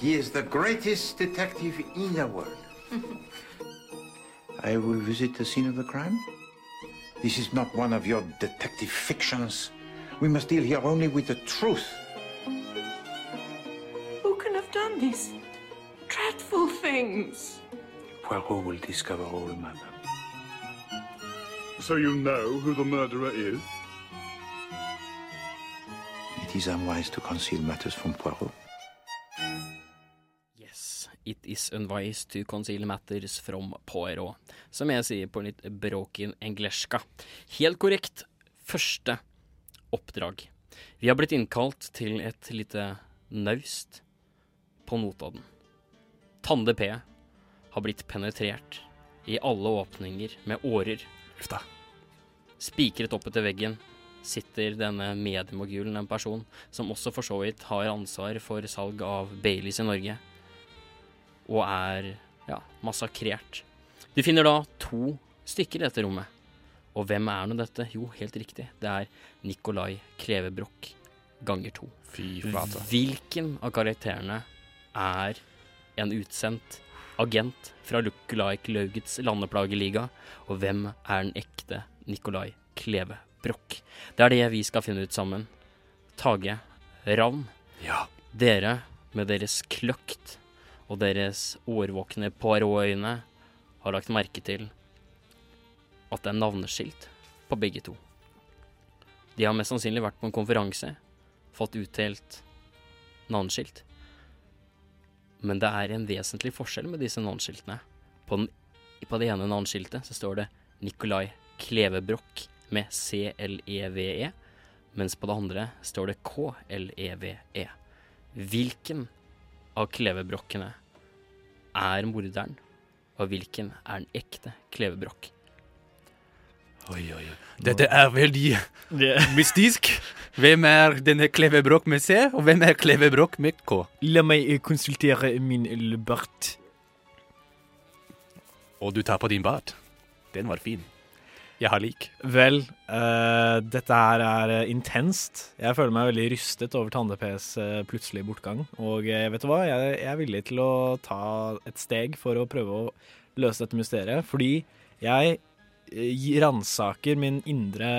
He is the greatest detective in the world. I will visit the scene of the crime. This is not one of your detective fictions. We must deal here only with the truth. Who can have done these dreadful things? Poirot will discover all, madame. So you know who the murderer is? It is unwise to conceal matters from Poirot. Yes, it is unwise to conceal matters from Poirot. Som jeg sier på litt broken engleska. Helt korrekt. Første oppdrag. Vi har blitt innkalt til et lite naust på Notodden. Tande P har blitt penetrert i alle åpninger med årer. Spikret opp etter veggen sitter denne mediemogulen, en person som også for så vidt har ansvar for salg av Baileys i Norge, og er ja, massakrert. Du finner da to stykker i dette rommet. Og hvem er nå dette? Jo, helt riktig, det er Nikolai Klevebrok ganger to. Fy flate. Hvilken av karakterene er en utsendt agent fra Lookalike Laugets landeplageliga, og hvem er den ekte Nikolai Kleve Broch? Det er det vi skal finne ut sammen. Tage, Ravn, Ja. dere med deres kløkt og deres årvåkne Poirot-øyne har lagt merke til at det er navneskilt på begge to. De har mest sannsynlig vært på en konferanse, fått utdelt navneskilt. Men det er en vesentlig forskjell med disse navneskiltene. På, den, på det ene navneskiltet så står det Nikolai Klevebrok med C-L-E-V-E, mens på det andre står det K-L-E-V-E. Hvilken av Klevebrokkene er morderen, og hvilken er den ekte klevebrokk? Oi, oi, oi. Dette er veldig mystisk. Hvem er denne Klevebrok med C, og hvem er Klevebrok med K? La meg eh, konsultere min Bart. Og du tar på din bart. Den var fin. Jeg har lik. Vel, uh, dette her er eh, intenst. Jeg føler meg veldig rystet over Tande-Ps uh, plutselige bortgang. Og eh, vet du hva, jeg, jeg er villig til å ta et steg for å prøve å løse dette mysteriet. Fordi jeg ransaker min indre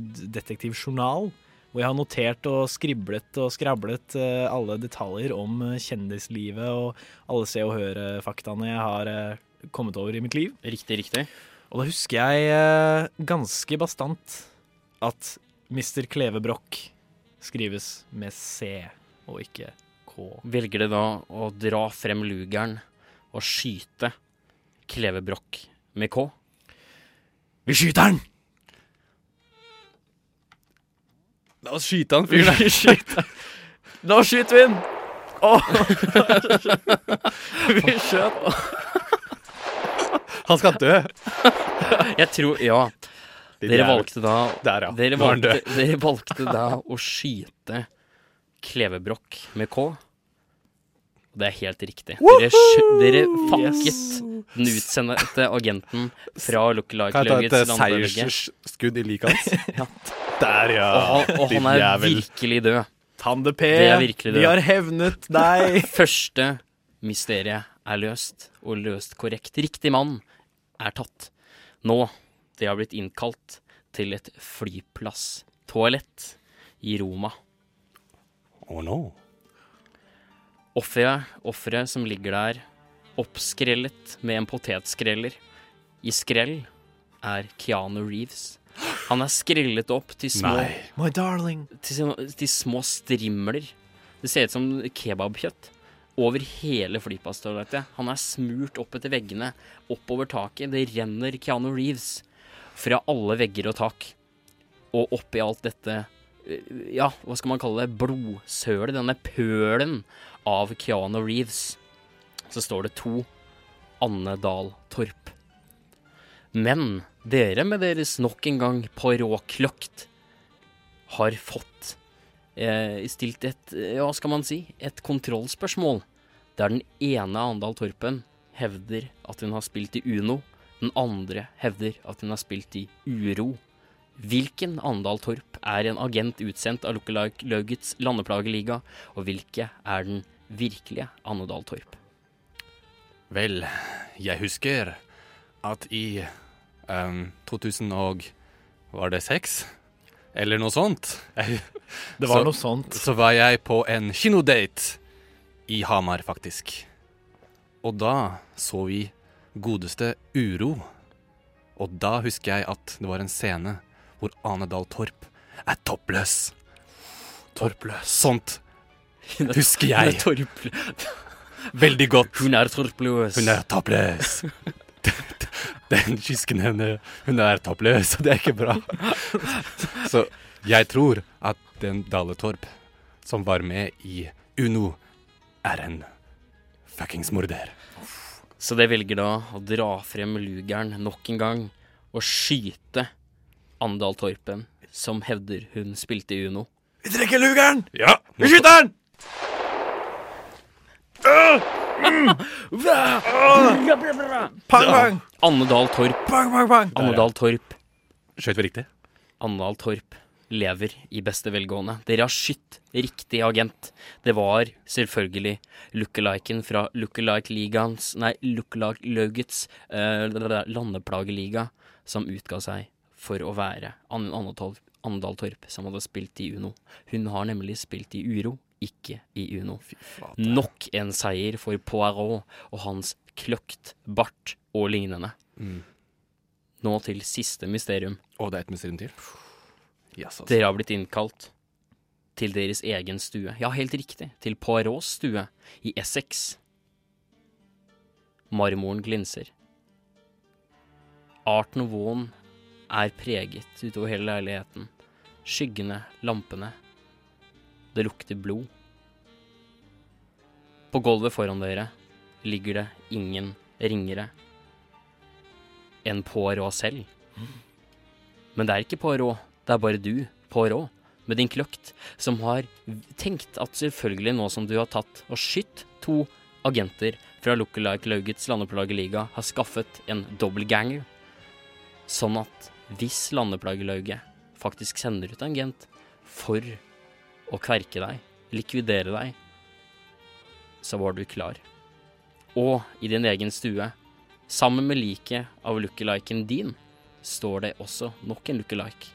detektivjournal. Hvor jeg har notert og skriblet og skrablet eh, alle detaljer om eh, kjendislivet og alle Se og Hør-faktaene jeg har eh, kommet over i mitt liv. Riktig, riktig. Og da husker jeg eh, ganske bastant at Mr. Klevebrokk skrives med C og ikke K. Velger det da å dra frem lugeren og skyte Klevebrokk med K? Vi skyter han! La oss skyte han fyren der. Nå skyter vi han! Oh. vi skjøt Han skal dø. Jeg tror Ja. Dere er- valgte da Der, ja. dere, er valgte, dere valgte da å skyte Klevebrokk med K. Og det er helt riktig. Dere, dere fakket den utsendte agenten fra Lookalike Kan jeg ta et eh, seiersskudd i liket hans? Ja. Der, ja. Og han, og han er jævel. virkelig død. Virkelig det. vi har hevnet deg. Første mysteriet er løst, og løst korrekt. Riktig mann er tatt. Nå det har blitt innkalt til et flyplasstoalett i Roma. Å no. Offeret, offeret som ligger der, oppskrellet med en potetskreller. I skrell er Keanu Reeves. Han er skrellet opp til små, Nei. My darling. til, små- til små strimler. Det ser ut som kebabkjøtt. Over hele flyplasstoalettet. Han er smurt opp etter veggene, oppover taket. Det renner Keanu Reeves fra alle vegger og tak. Og oppi alt dette eh, Ja, hva skal man kalle det? Blodsølet. Denne pølen av Keanu Reeves. Så står det to Anne Dahl Torp. Men dere med deres nok en gang Poirot-kløkt har fått stilt et, ja, hva skal man si, et kontrollspørsmål. Der den ene Andal Torpen hevder at hun har spilt i Uno, den andre hevder at hun har spilt i Uro. Hvilken Andal Torp er en agent utsendt av Lookalike Laugets landeplageliga, og hvilke er den virkelige Andal Torp? Vel, jeg husker at i um, 2000 og Var det seks? Eller noe sånt. Jeg, Det var så, noe sånt. Så var jeg på en kinodate i Hamar, faktisk. Og da så vi godeste Uro. Og da husker jeg at det var en scene hvor Ane Dahl Torp er toppløs. Torpløs. Sånt husker er jeg veldig godt. Hun er torpløs. Hun er toppløs. Den kysken henne, hun er toppløs, og det er ikke bra. Så jeg tror at den Dale Torp som var med i Uno, er en fuckings morder. Så det velger da å dra frem lugeren nok en gang og skyte Andal Torpen, som hevder hun spilte i Uno. Vi trekker lugeren! Ja! Vi skyter den! Pang, pang! Annedal Torp. Pang, pang, pang! Annedal Torp. Skjøt vi riktig? Annedal Torp lever i beste velgående. Dere har skytt riktig agent. Det var selvfølgelig lookaliken fra Lookalike-ligaens Nei, Lookalike-laugets uh, landeplageliga som utga seg for å være Annedal Torp, som hadde spilt i Uno. Hun har nemlig spilt i Uro, ikke i Uno. Nok en seier for Poirot og hans kløkt, bart og lignende. Mm. Nå til siste mysterium. Og det er et mysterium til? Yes, altså. Dere har blitt innkalt til deres egen stue. Ja, helt riktig. Til Poirots stue i Essex. Marmoren glinser. Art Nouveau er preget utover hele leiligheten. Skyggene, lampene. Det lukter blod. På gulvet foran dere ligger det ingen ringere enn Poirot selv. Men det er ikke Poirot, det er bare du, Poirot, med din kløkt, som har tenkt at selvfølgelig nå som du har tatt og skytt to agenter fra Lookalike-laugets landeplageliga, har skaffet en dobbeltganger, sånn at hvis landeplagelauget faktisk sender ut en agent for å kverke deg, likvidere deg, så var du klar. Og i din egen stue, sammen med liket av lookaliken din, står det også nok en lookalike.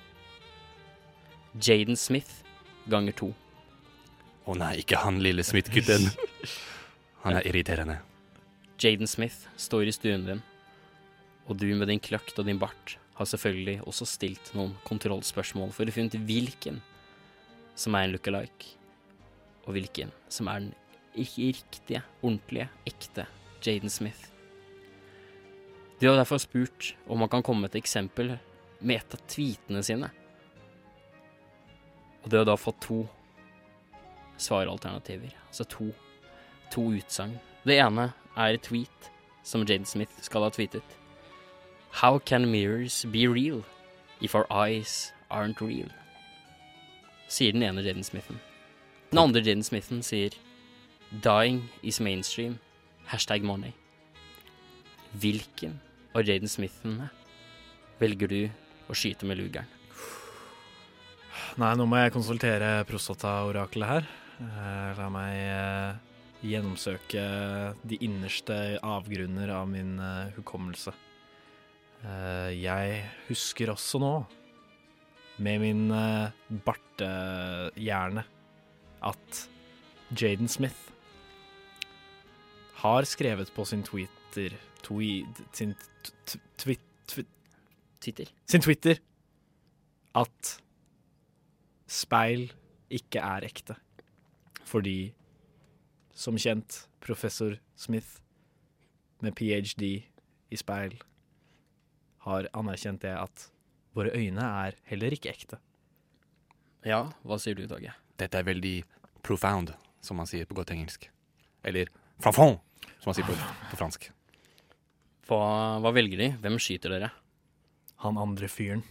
Jaden Smith ganger to. Å nei, ikke han lille Smith-gutten. Han er irriterende. Jaden Smith står i stuen din, og du med din kløkt og din bart har selvfølgelig også stilt noen kontrollspørsmål for å finne ut hvilken som er en lookalike, og hvilken som er den ikke riktige, ordentlige, ekte Jaden Smith. De har derfor spurt om han kan komme med et eksempel med et av tweetene sine. Og det har da fått to svaralternativer, altså to, to utsagn. Det ene er et tweet som Jaden Smith skal ha tweetet. How can mirrors be real if our eyes aren't real? Sier den ene Jaden Smithen. Den andre Jaden Smithen sier Dying is mainstream. Hashtag money. Hvilken av Jaden Smithene velger du å skyte med lugeren? Nei, nå må jeg konsultere prostataoraklet her. Eh, La meg eh, gjennomsøke de innerste avgrunner av min eh, hukommelse. Jeg husker også nå, med min eh, bartehjerne, at Jaden Smith har skrevet på sin Twitter tweed, sin t- t- tweet, tweet, Twitter. sin Twitter at speil ikke er ekte. Fordi, som kjent, professor Smith med ph.d. i speil har anerkjent det at våre øyne er heller ikke ekte. Ja, hva sier du, Tage? Dette er veldig profound, som man sier på godt engelsk. Eller franfond, som man sier på, på fransk. Hva, hva velger de? Hvem skyter dere? Han andre fyren.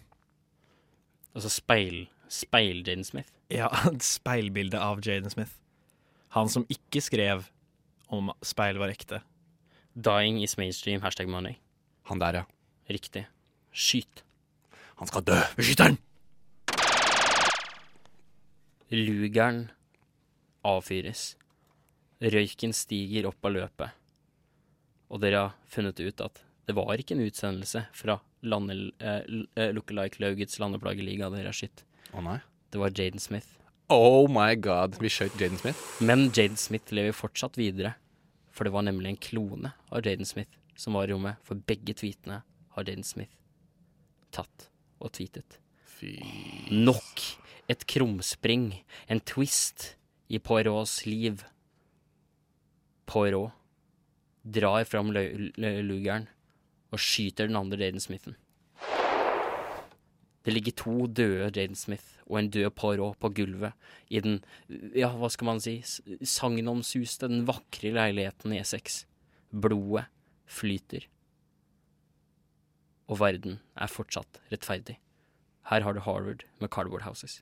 Altså speil, speil Jaden Smith? Ja, speilbildet av Jaden Smith. Han som ikke skrev om speil var ekte. Dying is mainstream, hashtag money. Han der, ja. Riktig. Skyt. Han skal dø. Den! Lugeren avfyres. Røyken stiger opp av løpet. Og dere har funnet ut at det var ikke en utsendelse fra lande, eh, eh, Lookalike-laugets landeplageliga dere har skutt. Å nei. Det var Jaden Smith. Oh my god, vi skjøt Jaden Smith. Men Jaden Smith lever fortsatt videre. For det var nemlig en klone av Jaden Smith som var i rommet. For begge tweetene har Jaden Smith tatt og tweetet. Fy Nok et krumspring, en twist i Poirots liv. Poirot drar fram lugeren og skyter den andre Jaden Smithen. Det ligger to døde Jaden Smith og en død Poirot på gulvet i den, ja, hva skal man si, sagnomsuste, den vakre leiligheten i Essex. Blodet flyter. Og verden er fortsatt rettferdig. Her har du Harvard med Cardboard Houses.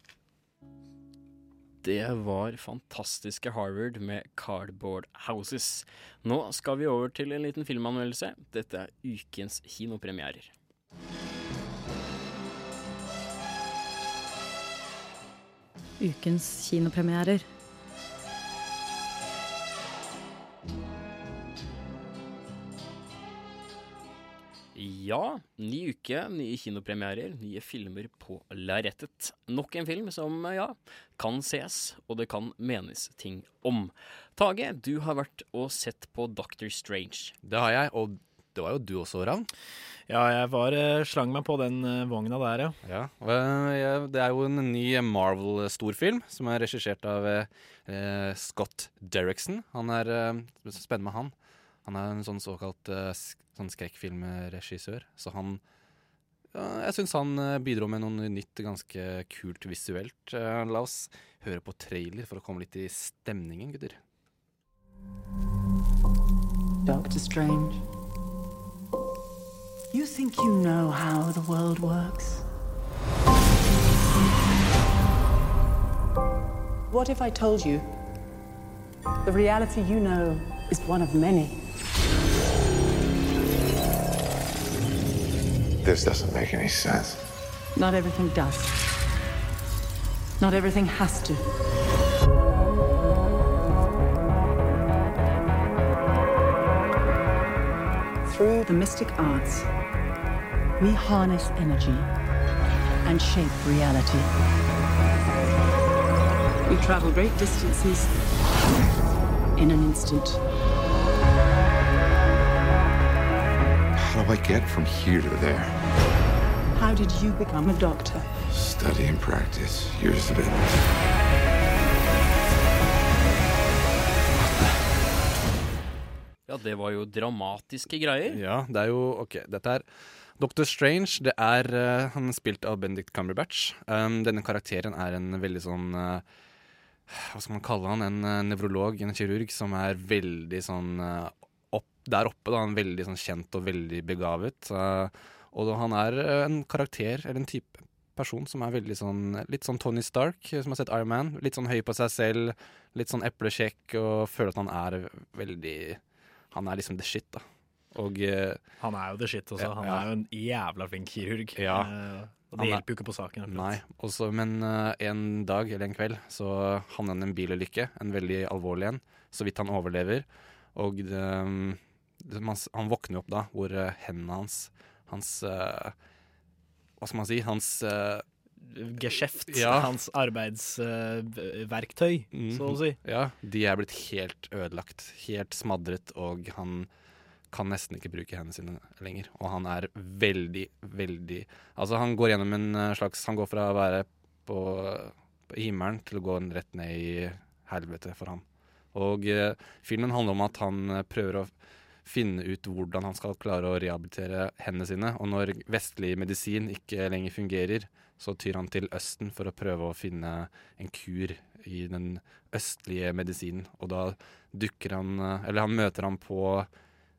Det var fantastiske Harvard med Cardboard Houses. Nå skal vi over til en liten filmanmeldelse. Dette er ukens kinopremierer. Ukens kinopremierer. Ja, ny uke, nye kinopremierer, nye filmer på lerretet. Nok en film som, ja, kan ses, og det kan menes ting om. Tage, du har vært og sett på Doctor Strange. Det har jeg, og det var jo du også, Ravn. Ja, jeg var eh, slang meg på den eh, vogna der, ja. Ja, Det er jo en ny Marvel-storfilm som er regissert av eh, Scott Derrickson. Han er spennende med han. Han er en sånn såkalt sånn skrekkfilmregissør. Så han Jeg syns han bidro med noe nytt, ganske kult visuelt. La oss høre på trailer for å komme litt i stemningen, gutter. Doctor Strange. You think you know how the world works? What if I told you the reality you know is one of many? This doesn't make any sense. Not everything does. Not everything has to. Through the mystic arts, we harness energy and shape reality. We travel great distances in an instant. How do I get from here to there? How did you become a doctor? Study and practice, years of it. Ja, det var jo dramatiske greier. Ja, det er jo OK, dette er Dr. Strange. Det er uh, Han er spilt av Benedict Cumberbatch. Um, denne karakteren er en veldig sånn uh, Hva skal man kalle han? En uh, nevrolog, en kirurg, som er veldig sånn opp, der oppe. da, Han er veldig sånn kjent og veldig begavet. Og han er en karakter, eller en type person, som er veldig sånn Litt sånn Tony Stark, som har sett Iron Man. Litt sånn høy på seg selv, litt sånn eplekjekk, og føler at han er veldig Han er liksom the shit, da. Og eh, Han er jo the shit også. Han er jo en jævla flink kirurg. Ja. Eh, og det er- hjelper jo ikke på saken. Nei, også, men uh, en dag eller en kveld så havner han i en bilulykke, en veldig alvorlig en, så vidt han overlever. Og det, det, han våkner opp da, hvor uh, hendene hans, hans uh, Hva skal man si? Hans uh, Geskjeft. Ja. Hans arbeidsverktøy, så å si. Ja, de er blitt helt ødelagt. Helt smadret, og han kan nesten ikke bruke hendene sine lenger. Og han er veldig, veldig Altså, han går gjennom en eh, slags Han går fra å være på, på himmelen til å gå rett ned i helvete for han. Og eh, filmen handler om at han eh, prøver å finne ut hvordan han skal klare å rehabilitere hendene sine. Og når vestlig medisin ikke lenger fungerer, så tyr han til Østen for å prøve å finne en kur i den østlige medisinen. Og da dukker han eh, Eller han møter han på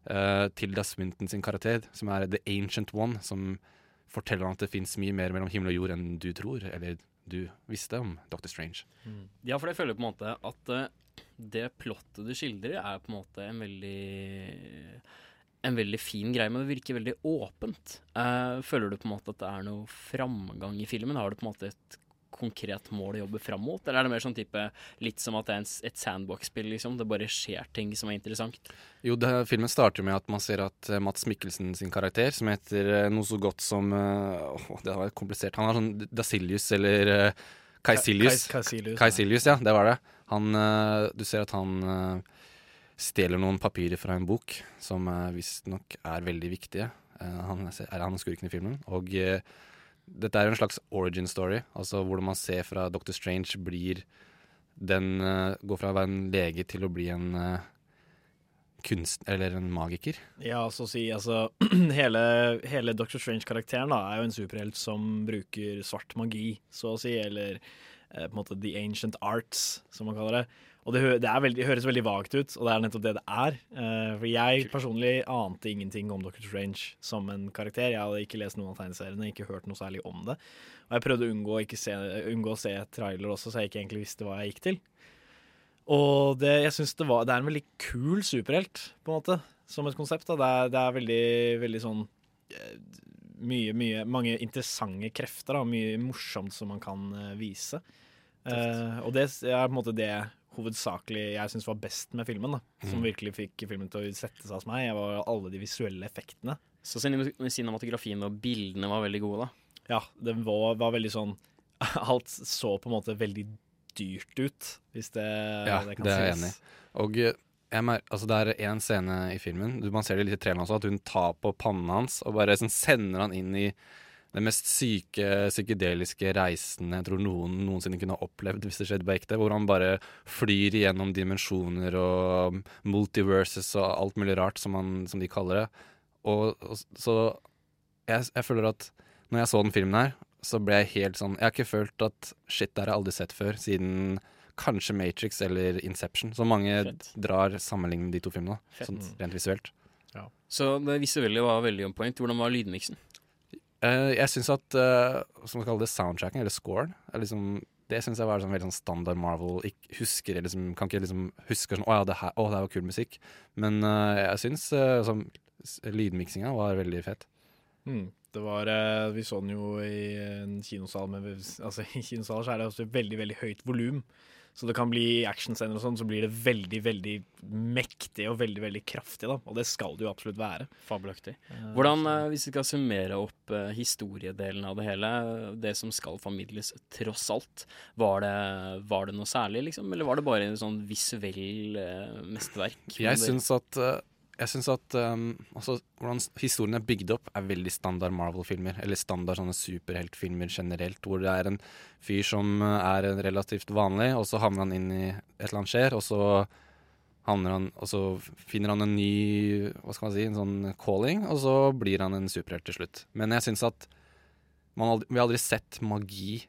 eh, Tilda Swinton sin karakter, som er The Ancient One, som forteller at det fins mye mer mellom himmel og jord enn du tror, eller du visste om Dr. Strange. Ja, for jeg føler på en måte at eh, det plottet du skildrer, er på en måte en veldig en veldig fin greie, men det virker veldig åpent. Eh, føler du på en måte at det er noe framgang i filmen? Har du på en måte et konkret mål å jobbe fram mot? Eller er det mer sånn type litt som at det er en, et sandbox-spill, liksom? Det bare skjer ting som er interessant? Jo, det, filmen starter med at man ser at eh, Mats Mikkelsen sin karakter, som heter eh, noe så godt som å, åh, Det var komplisert. Han har sånn Dasilius eller uh, Kaisilius. Kaisilius, ja. Ja. Det var det. Han, eh, du ser at han eh, stjeler noen papirer fra en bok som uh, visstnok er veldig viktige. Eh, han er han skurken i filmen. Og eh, dette er jo en slags origin story, altså hvordan man ser fra Dr. Strange blir den uh, Går fra å være en lege til å bli en uh, kunst... Eller en magiker. Ja, så å si, altså Hele, hele Dr. Strange-karakteren da er jo en superhelt som bruker svart magi, så å si, eller uh, på en måte the ancient arts, som man kaller det. Og det, hø det, er veldig, det høres veldig vagt ut, og det er nettopp det det er. Uh, for jeg personlig ante ingenting om Doctor Strange som en karakter. Jeg hadde ikke lest noen av tegneseriene, ikke hørt noe særlig om det. Og jeg prøvde å unngå, ikke se, unngå å se trailer også, så jeg ikke egentlig visste hva jeg gikk til. Og det, jeg synes det, var, det er en veldig kul superhelt, på en måte, som et konsept. Det, er, det er veldig, veldig sånn eh, mye, mye, mange interessante krefter. Da. Mye morsomt som man kan uh, vise. Uh, og det er på en måte det hovedsakelig jeg syns var best med filmen. da Som Mm. virkelig fikk filmen til å sette seg hos meg. Jeg var alle de visuelle effektene. Så cinem- cinematografien og bildene var veldig gode, da. Ja, det var, var veldig sånn Alt så på en måte veldig dyrt ut, hvis det, Ja, det kan det er jeg enig i. Og altså det er én scene i filmen, man ser det litt i traileren også, at hun tar på panna hans og bare sånn, sender han inn i den mest syke, psykedeliske reisen jeg tror noen noensinne kunne ha opplevd hvis det skjedde på ekte. Hvor han bare flyr igjennom dimensjoner og multiverses og alt mulig rart, som, han, som de kaller det. Og, og så jeg, jeg føler at når jeg så den filmen her, så ble jeg helt sånn Jeg har ikke følt at shit, det har jeg aldri sett før, siden kanskje Matrix eller Inception. Så mange drar sammenlignende de to filmene, sånn rent visuelt. Så det visuelle var veldig on point. Hvordan var lydmiksen? Eh, jeg syns at uh, Som man kaller det soundtracken, eller scoren, liksom, det syns jeg var sånn veldig sånn standard Marvel. Ikke, husker liksom, kan ikke liksom huske sånn Å ja, det her, å, det her var kul musikk. Men uh, jeg syns uh, sånn, lydmiksinga var veldig fet. Mm. Det var, eh, vi så den jo i en kinosal, men altså, i kinosaler er det også veldig veldig høyt volum. Så det kan bli actionscener og sånn, så blir det veldig veldig mektig og veldig veldig kraftig. da Og det skal det jo absolutt være. Fabelaktig. Hvordan, eh, hvis vi skal summere opp eh, historiedelen av det hele, det som skal formidles tross alt, var det, var det noe særlig, liksom? Eller var det bare en sånn visuell eh, mesterverk? Jeg syns at eh, jeg synes at um, altså, hvordan historien er bygd opp, er veldig standard Marvel-filmer. Eller standard sånne superheltfilmer generelt, hvor det er en fyr som eh, er relativt vanlig, og så havner han inn i et eller annet skjer, og så han Og så finner han en ny Hva skal man si, en sånn calling, og så blir han en superhelt til slutt. Men jeg syns at man aldri, vi har aldri sett magi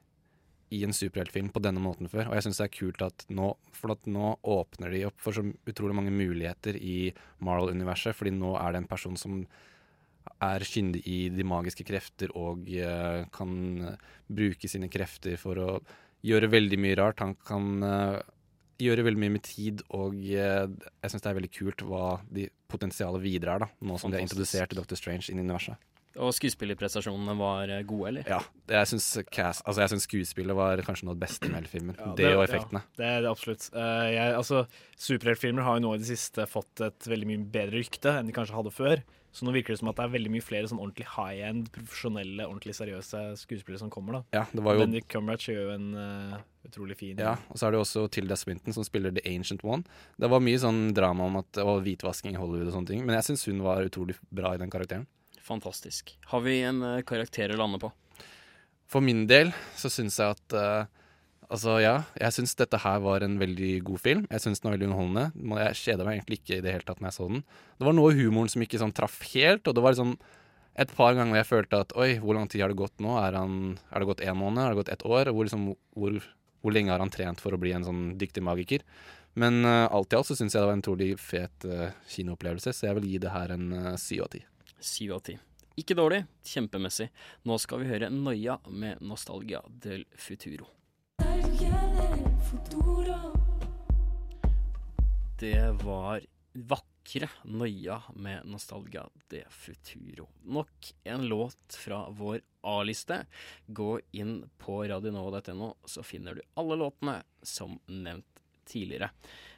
i en superheltfilm på denne måten før. Og jeg syns det er kult at nå For at nå åpner de opp for så utrolig mange muligheter i Marvel-universet, fordi nå er det en person som er kyndig i de magiske krefter og uh, kan bruke sine krefter for å gjøre veldig mye rart. Han kan uh, gjøre veldig mye med tid, og uh, jeg syns det er veldig kult hva de potensialet videre er, da, nå som de har introdusert Dr. Strange inn i universet. Og skuespillerprestasjonene var eh, gode, eller? Ja, det, jeg syns cast- altså jeg syns skuespillet var kanskje noe av det beste med hele filmen. Ja, det, og effektene. Ja, det er det absolutt. Uh, jeg, altså, Superheltfilmer har jo nå i det siste fått et veldig mye bedre rykte enn de kanskje hadde før. Så nå virker det som at det er veldig mye flere sånn ordentlig high-end, profesjonelle, ordentlig seriøse skuespillere som kommer. da. Ja, det var jo- Bendik Cumberbatch gjør jo en uh, utrolig fin Ja, og så er det jo også Tilda Swinton som spiller The Ancient One. Det var mye sånn drama om at, og hvitvasking i Hollywood og sånne ting, men jeg syns hun var utrolig bra i den karakteren. Fantastisk. Har vi en eh, karakter å lande på? For min del så syns jeg at uh, Altså, ja, jeg syns dette her var en veldig god film. Jeg syns den var veldig underholdende. Jeg kjeda meg egentlig ikke i det hele tatt når jeg så den. Det var noe humoren som ikke sånn traff helt, og det var liksom et par ganger hvor jeg følte at oi, hvor lang tid har det gått nå? Er, han, er det gått én måned? Er det gått ett år? Hvor, liksom, hvor, hvor lenge har han trent for å bli en sånn dyktig magiker? Men uh, alt i alt så syns jeg det var en utrolig fet uh, kinoopplevelse, så jeg vil gi det her en syv av ti. Syv av ti. Ikke dårlig, kjempemessig. Nå skal vi høre Noia med Nostalgia del Futuro. Det var vakre Noia med Nostalgia de Futuro. Nok en låt fra vår A-liste. Gå inn på radionova.no, så finner du alle låtene som nevnt tidligere.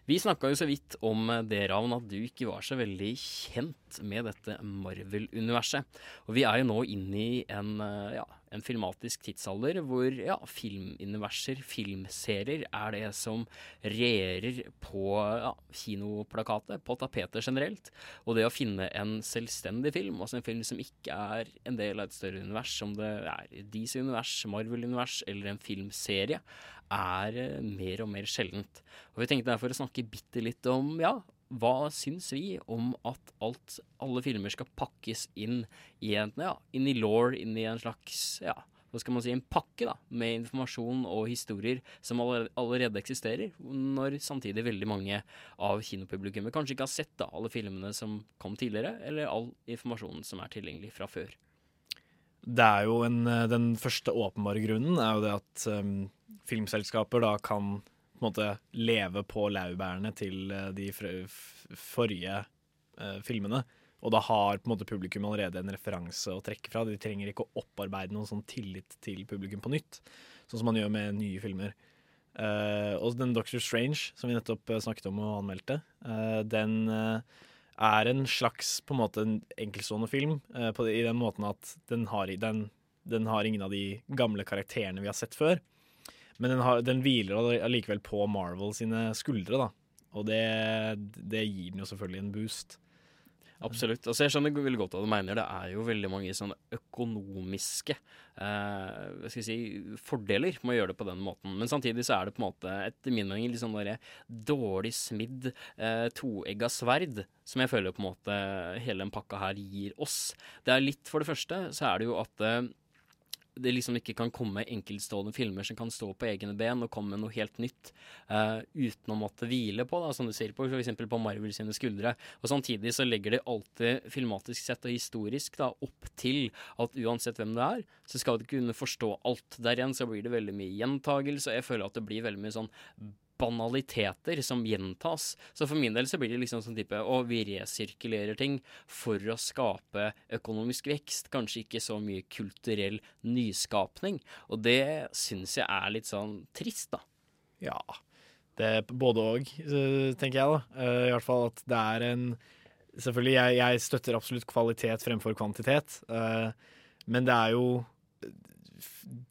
Vi snakka jo så vidt om det, Ravn, at du ikke var så veldig kjent med dette Marvel-universet. Og vi er jo nå inne i en, eh, ja, en filmatisk tidsalder hvor ja, filmuniverser, filmserier, er det som regjerer på ja, kinoplakatet, på tapetet generelt. Og det å finne en selvstendig film, altså en film som ikke er en del av et større univers, som det er DC-univers, Marvel-univers eller en filmserie, er eh, mer og mer sjeldent. Og vi tenkte derfor å snakke bitte litt om ja, hva syns vi om at alt, alle filmer skal pakkes inn i en, ja, inn i law, inn i en slags ja, hva skal man si, en pakke da, med informasjon og historier som allerede, eksisterer, når samtidig veldig mange av kinopublikummet kanskje ikke har sett da, alle filmene som kom tidligere, eller all informasjonen som er tilgjengelig fra før. Det er jo en, Den første åpenbare grunnen er jo det at um, filmselskaper da kan på en måte leve på laurbærene til uh, de forrige uh, filmene. Og da har på en måte publikum allerede en referanse å trekke fra. De trenger ikke å opparbeide noen sånn tillit til publikum på nytt, sånn som man gjør med nye filmer. Uh, og den Doctor Strange, som vi nettopp snakket om og anmeldte, uh, den uh, er en slags på en måte en enkeltstående film, på, i den måten at den har, den, den har ingen av de gamle karakterene vi har sett før. Men den, har, den hviler allikevel på Marvel sine skuldre, da. Og det, det gir den jo selvfølgelig en boost. Absolutt. Altså jeg skjønner veldig godt hva du mener. Det er jo veldig mange sånne økonomiske eh, si, fordeler med å gjøre det på den måten. Men samtidig så er det på en måte etter min mening litt sånn derre dårlig smidd eh, toegga sverd som jeg føler på en måte hele den pakka her gir oss. Det er litt, for det første, så er det jo at eh, det liksom ikke kan komme enkeltstående filmer som kan stå på egne ben og komme med noe helt nytt uh, uten å måtte hvile på, da, som du sier, på f.eks. på Marvel sine skuldre. Og Samtidig så legger de alltid filmatisk sett og historisk da, opp til at uansett hvem det er, så skal du kunne forstå alt. Der igjen så blir det veldig mye gjentagelse, og jeg føler at det blir veldig mye sånn banaliteter som gjentas. Så for min del så blir det liksom sånn type Og vi resirkulerer ting for å skape økonomisk vekst, kanskje ikke så mye kulturell nyskapning. Og det syns jeg er litt sånn trist, da. Ja. Det er både og, eh, tenker jeg, da. Eh, I hvert fall at det er en Selvfølgelig, jeg, jeg støtter absolutt kvalitet fremfor kvantitet, eh, men det er jo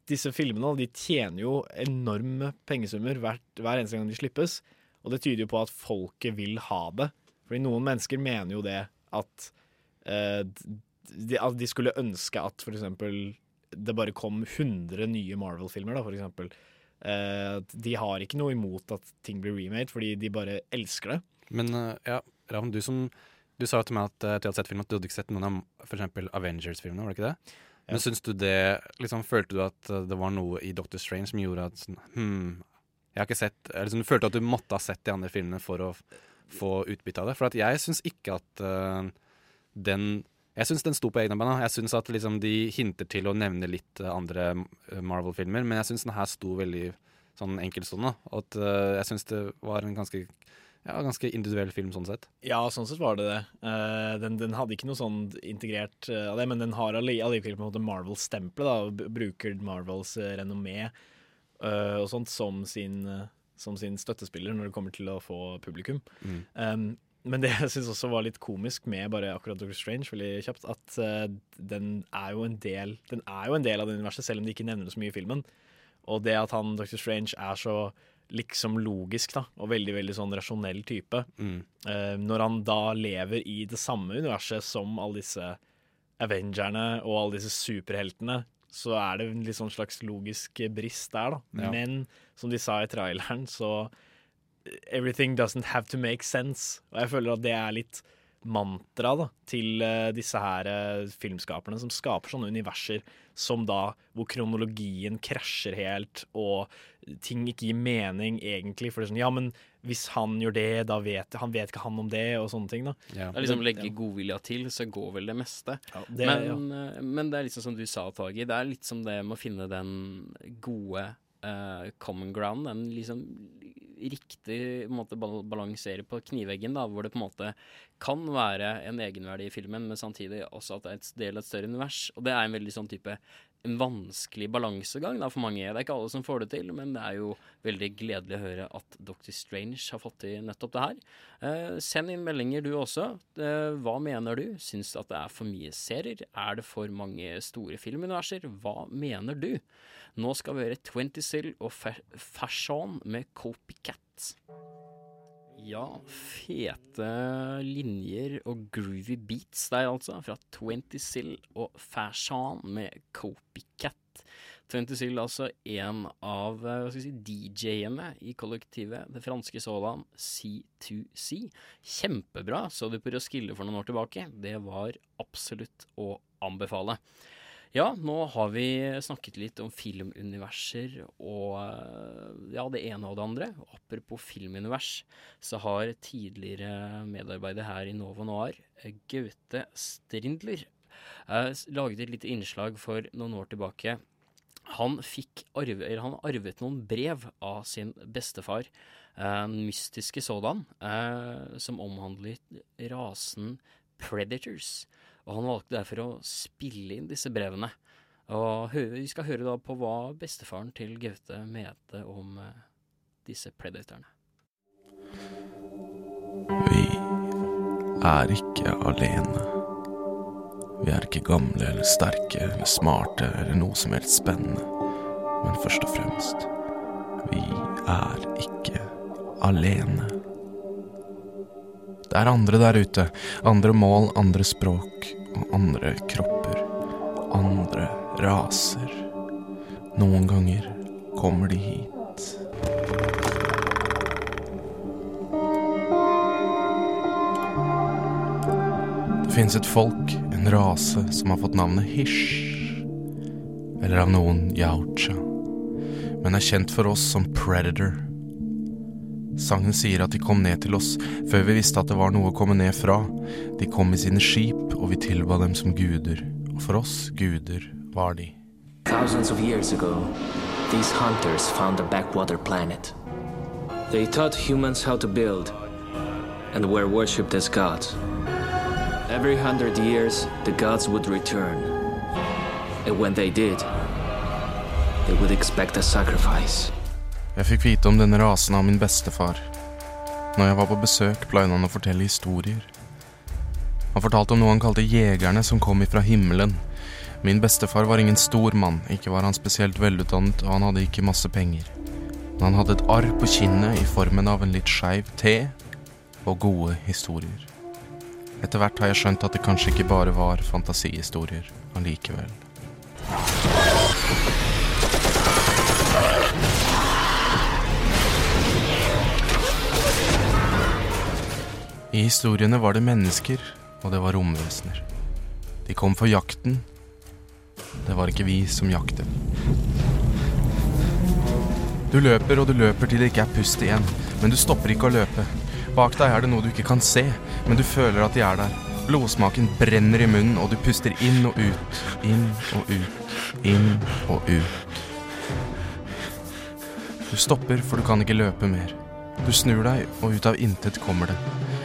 Disse filmene de tjener jo enorme pengesummer hver, hver eneste gang de slippes, og det tyder jo på at folket vil ha det. Fordi noen mennesker mener jo det at, eh, de, at de skulle ønske at for eksempel det bare kom 100 nye Marvel-filmer, da, for eksempel. Eh, de har ikke noe imot at ting blir remade, fordi de bare elsker det. Men eh, ja, Ravn, du som Du sa jo til meg at at du hadde sett film, at du hadde ikke sett noen av eksempel Avengers-filmene, var det ikke det? Men syns du det liksom, Følte du at eh, det var noe i Doctor Strange som gjorde at sånn, hmm, Jeg har ikke sett liksom, Du følte at du måtte ha sett de andre filmene for å få utbytte av det? For at jeg syns ikke at uh, den jeg syns den sto på egne bein. Jeg syns at liksom, de hinter til å nevne litt eh, andre Marvel-filmer, men jeg syns den her sto veldig sånn enkeltstående. Og at uh, jeg syns det var en ganske, ja, ganske individuell film sånn sett. Ja, sånn sett var det det. Uh, den, den hadde ikke noe sånn integrert av av det, men den har alli- allikevel på en måte Marvel-stempelet, bruker Marvels uh, renommé eh, og sånt som sin, eh, som sin støttespiller når det kommer til å få publikum. Mm. Um, men det jeg syns også var litt komisk med bare akkurat Doctor Strange, veldig kjapt, at eh, den er jo en del Den er jo en del av det universet, selv om de ikke nevner det så mye i filmen. Og det at han Doctor Strange er så liksom logisk, da, og veldig veldig sånn rasjonell type, Mm. Uh, når han da lever i det samme universet som alle disse Avengerne og alle disse superheltene, så er det en sånn slags logisk brist der, da. Ja. Men som de sa i traileren, så Everything doesn't have to make sense. Og jeg føler at det er litt mantra da, til uh, disse her uh, filmskaperne som skaper sånne universer som da hvor kronologien krasjer helt, og ting ikke gir mening egentlig. For det er sånn, ja, men hvis han gjør det, da vet han vet ikke han om det, og sånne ting. da. Det er liksom Legge godvilja til, så går vel det meste. det- men, ja. men det er liksom som du sa, Tagi, det er litt som det med å finne den gode uh, common ground. Den liksom riktig på måte balansere på kniveggen, da, hvor det på en måte kan være en egenverdi i filmen, men samtidig også at det er et del av et større univers. Og det er en veldig sånn type en vanskelig balansegang da, for mange. Det er ikke alle som får det til, men det er jo veldig gledelig å høre at Dr. Strange har fått til nettopp det her. Eh, send inn meldinger du også. Eh, hva mener du? Syns du at det er for mye serier? Er det for mange store filmuniverser? Hva mener du? Nå skal vi høre 20 Sill og Fa Fashion med Copycat. Ja, fete linjer og groovy beats der, altså. Fra 20 Sill og Fashan med Copycat. 20 Sill altså en av eh, si, DJ-ene i kollektivet, det franske sådan C2C. Kjempebra, så du på Roskilde for noen år tilbake. Det var absolutt å anbefale. Ja, nå har vi snakket litt om filmuniverser og eh, ja, det ene og det andre. Apropos filmunivers, så har tidligere medarbeider her i Novo Noir, Gaute Strindler, eh, laget et lite innslag for noen år tilbake. Han arve, han arvet noen brev av sin bestefar, eh, mystiske sådan, som omhandlet rasen predators. Og han valgte derfor å spille inn disse brevene. Og vi skal høre da på hva bestefaren til Gaute mente om eh, disse predatorene. Vi er ikke alene. Vi er ikke gamle eller sterke eller smarte eller noe som helst spennende. Men først og fremst vi er ikke alene. Det er andre der ute. Andre mål, andre språk og andre kropper. Andre raser. Noen ganger kommer de hit. Det finnes et folk, en rase, som har fått navnet Hish. Eller av noen Yautja. Men er kjent for oss som Predator. Sier at de kom ned til oss før vi visste at det var noe å komme ned fra. De kom i sine skip, og vi tilba dem som guder. Og for oss guder var de. Thousands of years ago, these hunters found a backwater planet. They taught humans how to build and were worshipped as gods. Every hundred years, the gods would return. And when they did, they would expect a sacrifice. Jeg fikk vite om denne rasen av min bestefar. Når jeg var på besøk, pleide han å fortelle historier. Han fortalte om noe han kalte jegerne som kom ifra himmelen. Min bestefar var ingen stor mann, ikke var han spesielt velutdannet, og han hadde ikke masse penger. Men han hadde et arr på kinnet i formen av en litt skeiv T, og gode historier. Etter hvert har jeg skjønt at det kanskje ikke bare var fantasihistorier allikevel. I historiene var det mennesker, og det var romvesener. De kom for jakten. Det var ikke vi som jaktet. Du løper og du løper til det ikke er pust igjen, men du stopper ikke å løpe. Bak deg er det noe du ikke kan se, men du føler at de er der. Blodsmaken brenner i munnen, og du puster inn og ut, inn og ut, inn og ut. Du stopper, for du kan ikke løpe mer. Du snur deg, og ut av intet kommer det.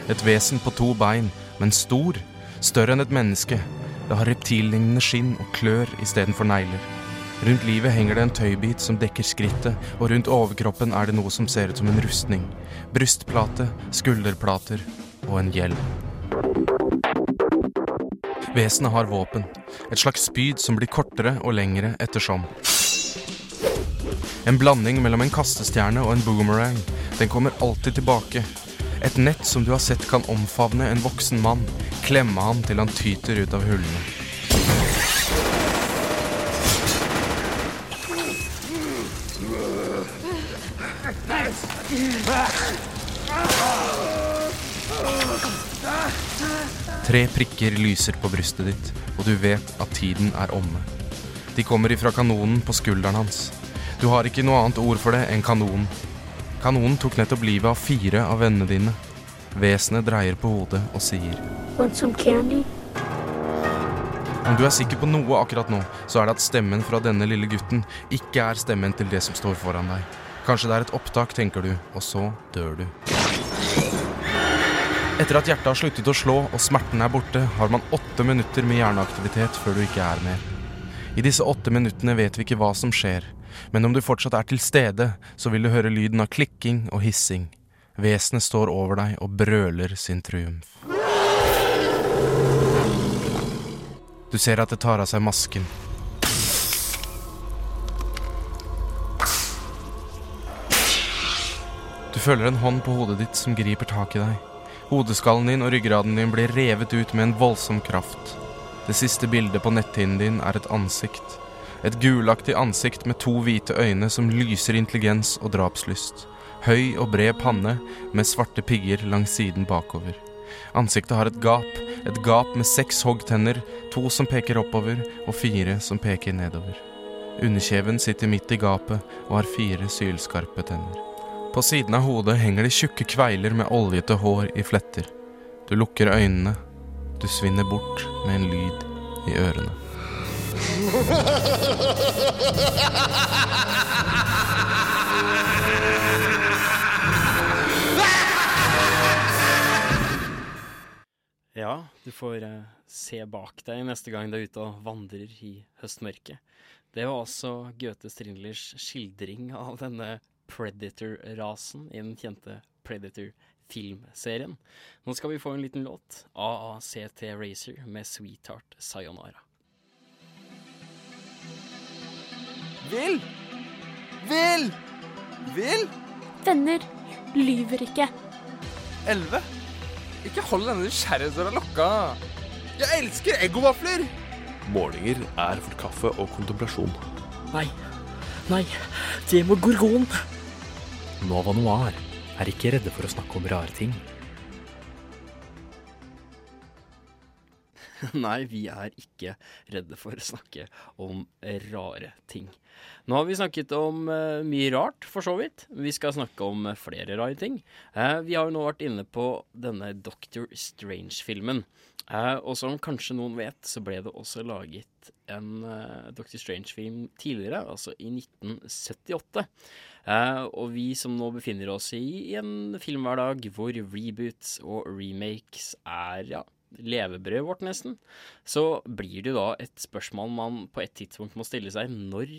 Et vesen på to bein, men stor. Større enn et menneske. Det har reptillignende skinn og klør istedenfor negler. Rundt livet henger det en tøybit som dekker skrittet, og rundt overkroppen er det noe som ser ut som en rustning. Brystplate, skulderplater og en hjelm. Vesenet har våpen. Et slags spyd som blir kortere og lengre ettersom. En blanding mellom en kastestjerne og en boomerang. Den kommer alltid tilbake. Et nett som du har sett kan omfavne en voksen mann, klemme han til han tyter ut av hullene. Tre prikker lyser på brystet ditt, og du vet at tiden er omme. De kommer ifra kanonen på skulderen hans. Du har ikke noe annet ord for det enn kanonen. Kanonen tok nettopp livet av fire av vennene dine. Vesenet dreier på hodet og sier? Om du er sikker på noe akkurat nå, så er det at stemmen fra denne lille gutten ikke er stemmen til det som står foran deg. Kanskje det er et opptak, tenker du, og så dør du. Etter at hjertet har sluttet å slå og smerten er borte, har man åtte minutter med hjerneaktivitet før du ikke er mer. I disse åtte minuttene vet vi ikke hva som skjer, men om du fortsatt er til stede, så vil du høre lyden av klikking og hissing. Vesenet står over deg og brøler sin triumf. Du ser at det tar av seg masken. Du føler en hånd på hodet ditt som griper tak i deg. Hodeskallen din og ryggraden din blir revet ut med en voldsom kraft. Det siste bildet på netthinnen din er et ansikt. Et gulaktig ansikt med to hvite øyne som lyser intelligens og drapslyst. Høy og bred panne med svarte pigger langs siden bakover. Ansiktet har et gap, et gap med seks hoggtenner, to som peker oppover og fire som peker nedover. Underkjeven sitter midt i gapet og har fire sylskarpe tenner. På siden av hodet henger det tjukke kveiler med oljete hår i fletter. Du lukker øynene. Du svinner bort med en lyd i ørene. Ja, du får eh, se bak deg neste gang du er ute og vandrer i høstmørket. Det var altså Goethe Strindlers skildring av denne Predator-rasen i den kjente Predator-filmserien. Nå skal vi få en liten låt. AACT Racer med Sweetheart Sayonara. Vil! Vil! Vil! Venner lyver ikke. Elleve. Ikke hold denne nysgjerrighetsdøra lukka. Jeg elsker eggovafler! Målinger er for kaffe og kontemplasjon. Nei. Nei. Det må gorgon. Nova Noir er ikke redde for å snakke om rare ting. Nei, vi er ikke redde for å snakke om rare ting. Nå har vi snakket om uh, mye rart, for så vidt. Vi skal snakke om uh, flere rare ting. Uh, vi har jo nå vært inne på denne Doctor Strange-filmen. Eh, og som kanskje noen vet, så ble det også laget en Doctor Strange-film tidligere, altså i 1978. Eh, og vi som nå befinner oss i, i en filmhverdag hvor reboots og remakes er ja, levebrødet vårt, nesten, så blir det da et spørsmål man på et tidspunkt må stille seg. Når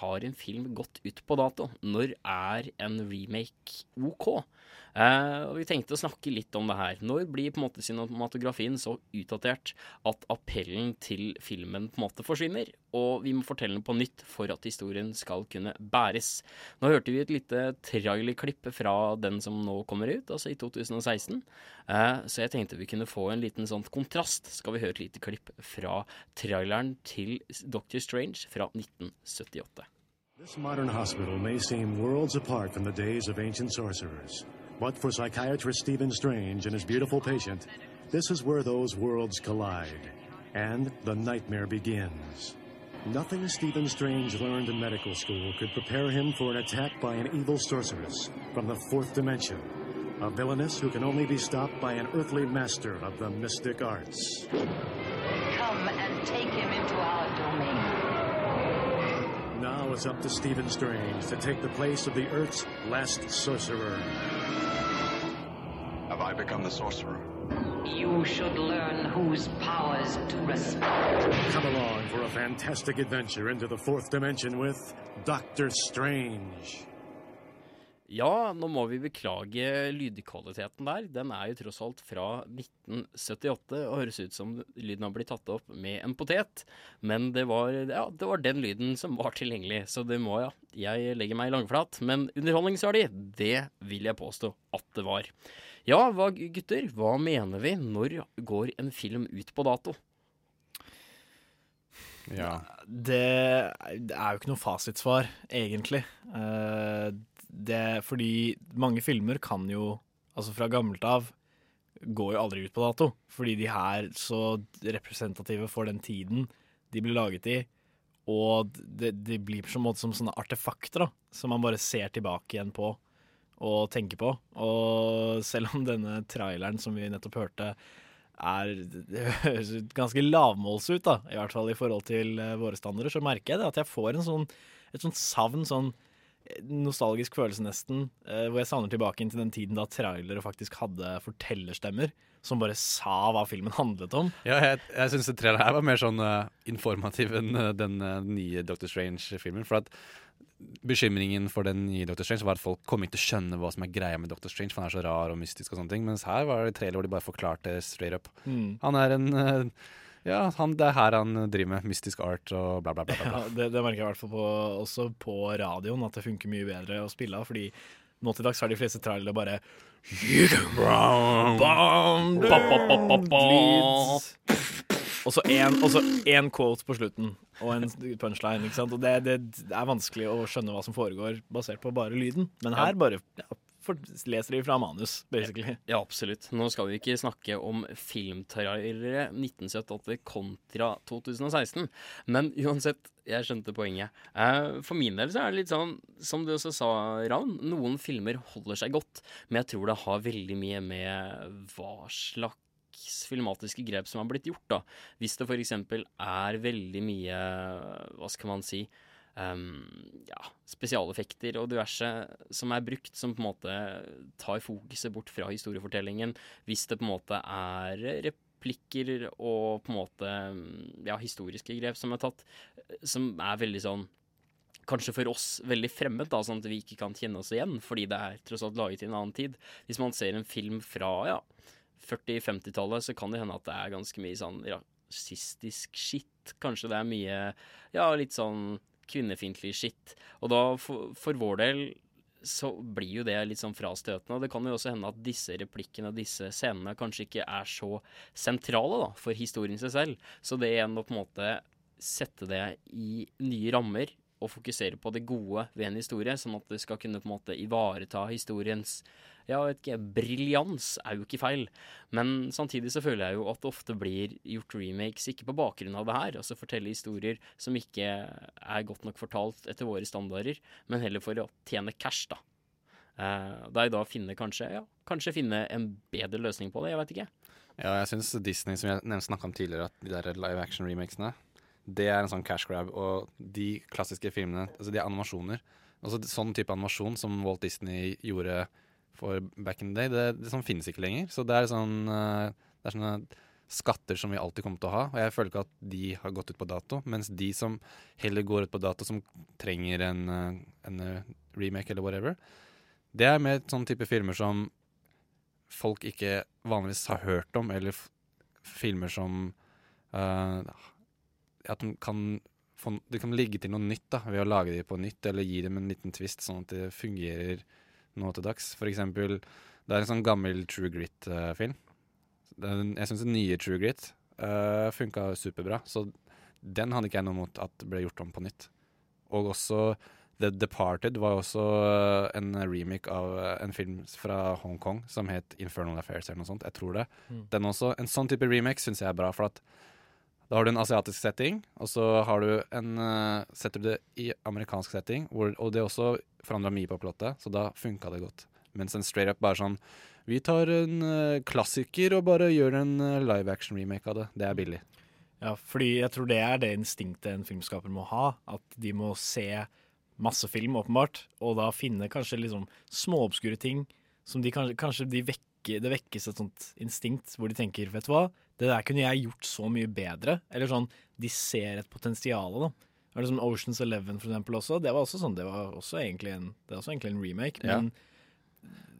har en film gått ut på dato? Når er en remake OK? Eh, og Vi tenkte å snakke litt om det her. Når blir på en måte cinematografien så utdatert at appellen til filmen på en måte forsvinner? Og vi må fortelle den på nytt for at historien skal kunne bæres. Nå hørte vi et lite trailerklipp fra den som nå kommer ut, altså i 2016. Eh, så jeg tenkte vi kunne få en liten sånn kontrast. Skal vi høre et lite klipp fra traileren til Doctor Strange fra 1978. This modern hospital may seem worlds apart from the days of ancient sorcerers. But for psychiatrist Stephen Strange and his beautiful patient, this is where those worlds collide. And the nightmare begins. Nothing Stephen Strange learned in medical school could prepare him for an attack by an evil sorceress from the fourth dimension. A villainess who can only be stopped by an earthly master of the mystic arts. Come and take him it's up to Stephen Strange to take the place of the Earth's last sorcerer. Have I become the sorcerer? You should learn whose powers to respect. Come along for a fantastic adventure into the fourth dimension with Doctor Strange. Ja, nå må vi beklage lydkvaliteten der. Den er jo tross alt fra 1978 og høres ut som lyden har blitt tatt opp med en potet. Men det var, ja, det var den lyden som var tilgjengelig, så det må ja. Jeg legger meg langflat. Men underholdningsverdi, det vil jeg påstå at det var. Ja, hva, gutter, hva mener vi? Når går en film ut på dato? Ja. Det, det er jo ikke noe fasitsvar, egentlig. Eh, det, fordi mange filmer kan jo, altså fra gammelt av, går jo aldri ut på dato. Fordi de er så representative for den tiden de blir laget i. Og det, de blir på en måte som sånne artefakter da, som man bare ser tilbake igjen på og tenker på. Og selv om denne traileren som vi nettopp hørte, er Det høres ganske lavmåls ut, da, i hvert fall i forhold til eh, våre standarder, så merker jeg det at jeg får en sånn, et sånt savn, sånn nostalgisk følelse nesten, eh, hvor jeg savner tilbake inn til den tiden da trailere faktisk hadde fortellerstemmer som bare sa hva filmen handlet om. Ja, jeg, jeg syns traileren her var mer sånn uh, informativ enn uh, den uh, nye Doctor Strange-filmen. For at bekymringen for den nye Doctor Strange var at folk kom ikke til å skjønne hva som er greia med Doctor Strange, for han er så rar og mystisk og sånne ting. Mens her var det trailer hvor de bare forklarte straight up. Mm. Han er en Ja, han, det er her han driver med mystisk art og bla, bla, bla. bla, Ja, det, det merker jeg i hvert fall på, også på radioen, at det funker mye bedre å spille av. Fordi nå til dags har de fleste trailere bare. Og så én quote på slutten, og en punchline. ikke sant? Og det, det, er vanskelig å skjønne hva som foregår basert på bare lyden. Men her bare ja, leser de fra manus, basically. Ja, absolutt. Nå skal vi ikke snakke om filmtrailere 1978 kontra 2016, men uansett, jeg skjønte poenget. Eh, For min del så er det litt sånn, som du også sa, Ravn, noen filmer holder seg godt, men jeg tror det har veldig mye med hva slags filmatiske grep som har blitt gjort. da. Hvis det f.eks. er veldig mye, hva skal man si, um, ja, spesialeffekter og diverse som er brukt, som på en måte tar fokuset bort fra historiefortellingen. Hvis det på en måte er replikker og på en måte ja, historiske grep som er tatt, som er veldig sånn Kanskje for oss veldig fremmed, da, sånn at vi ikke kan kjenne oss igjen, fordi det er tross alt laget i en annen tid. Hvis man ser en film fra ja, 40-50-tallet, så kan det hende at det er ganske mye sånn rasistisk shit. Kanskje det er mye ja, litt sånn kvinnefiendtlig skitt. Og da, for, for vår del, så blir jo det litt sånn frastøtende. Det kan jo også hende at disse replikkene disse scenene kanskje ikke er så sentrale da, for historien seg selv. Så det igjen å på en måte sette det i nye rammer og fokusere på det gode ved en historie, sånn at det skal kunne på en måte ivareta historiens ja, vet ikke, briljans er jo ikke feil, men samtidig så føler jeg jo at det ofte blir gjort remakes ikke på bakgrunn av det her, altså fortelle historier som ikke er godt nok fortalt etter våre standarder, men heller for å tjene cash, da. Eh, da er da finne kanskje, ja, kanskje finne en bedre løsning på det, jeg vet ikke. Ja, jeg syns Disney, som jeg snakka om tidligere, at de der live action-remakesene, det er en sånn cash grab. Og de klassiske filmene, altså de er animasjoner. Altså Sånn type animasjon som Walt Disney gjorde for back in the day, det, det sånn finnes ikke lenger. Så det er sånn eh, Det er sånne skatter som vi alltid kommer til å ha. Og jeg føler ikke at de har gått ut på dato. Mens de som heller går ut på dato, som trenger en, eh, en eh, remake eller whatever, det er mer sånn type filmer som folk ikke vanligvis har hørt om, eller filmer som uh, At de kan, få, de kan ligge til noe nytt da, ved å lage dem på nytt, eller gi dem en liten twist, sånn at det fungerer nå til dags. For eksempel, det er en sånn gammel True Grit-film. jeg syns den nye True Grit uh, funka superbra, så den hadde ikke jeg noe mot at ble gjort om på nytt. Og også The Departed var også uh, en remake av uh, en film fra Hongkong som het Infernal Affairs eller noe sånt. Jeg tror det. Mm. Den også, En sånn type remake syns jeg er bra, for at da har du en asiatisk setting, og så har du en, uh, setter du det i amerikansk setting, hvor, og det også forandra mye på plottet, så da funka det godt. Mens en straight up bare sånn Vi tar en uh, klassiker og bare gjør en uh, live action remake av det. Det er billig. Ja, fordi jeg tror det er det instinktet en filmskaper må ha. At de må se masse film, åpenbart, og da finne kanskje liksom småobskure ting som de kanskje, kanskje de vekker, det vekkes et sånt instinkt hvor de tenker vet du hva, det der kunne jeg gjort så mye bedre. Eller sånn, de ser et potensial da. Det var liksom Oceans Eleven for eksempel også. Det var også sånn, det var også egentlig en, det var også egentlig en remake, Ja. men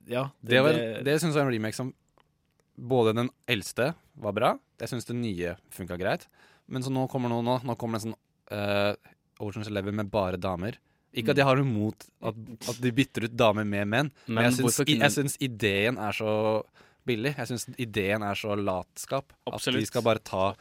ja. Det, det, det syns jeg er en remake som både den eldste var bra, jeg syns den nye funka greit, men så nå kommer noe nå, nå kommer det en sånn uh, Oceans Eleven med bare damer. Ikke at jeg har imot at, at de bytter ut damer med menn, men, Men jeg syns ideen er så billig. Jeg syns ideen er så latskap. At Absolutt. de skal bare ta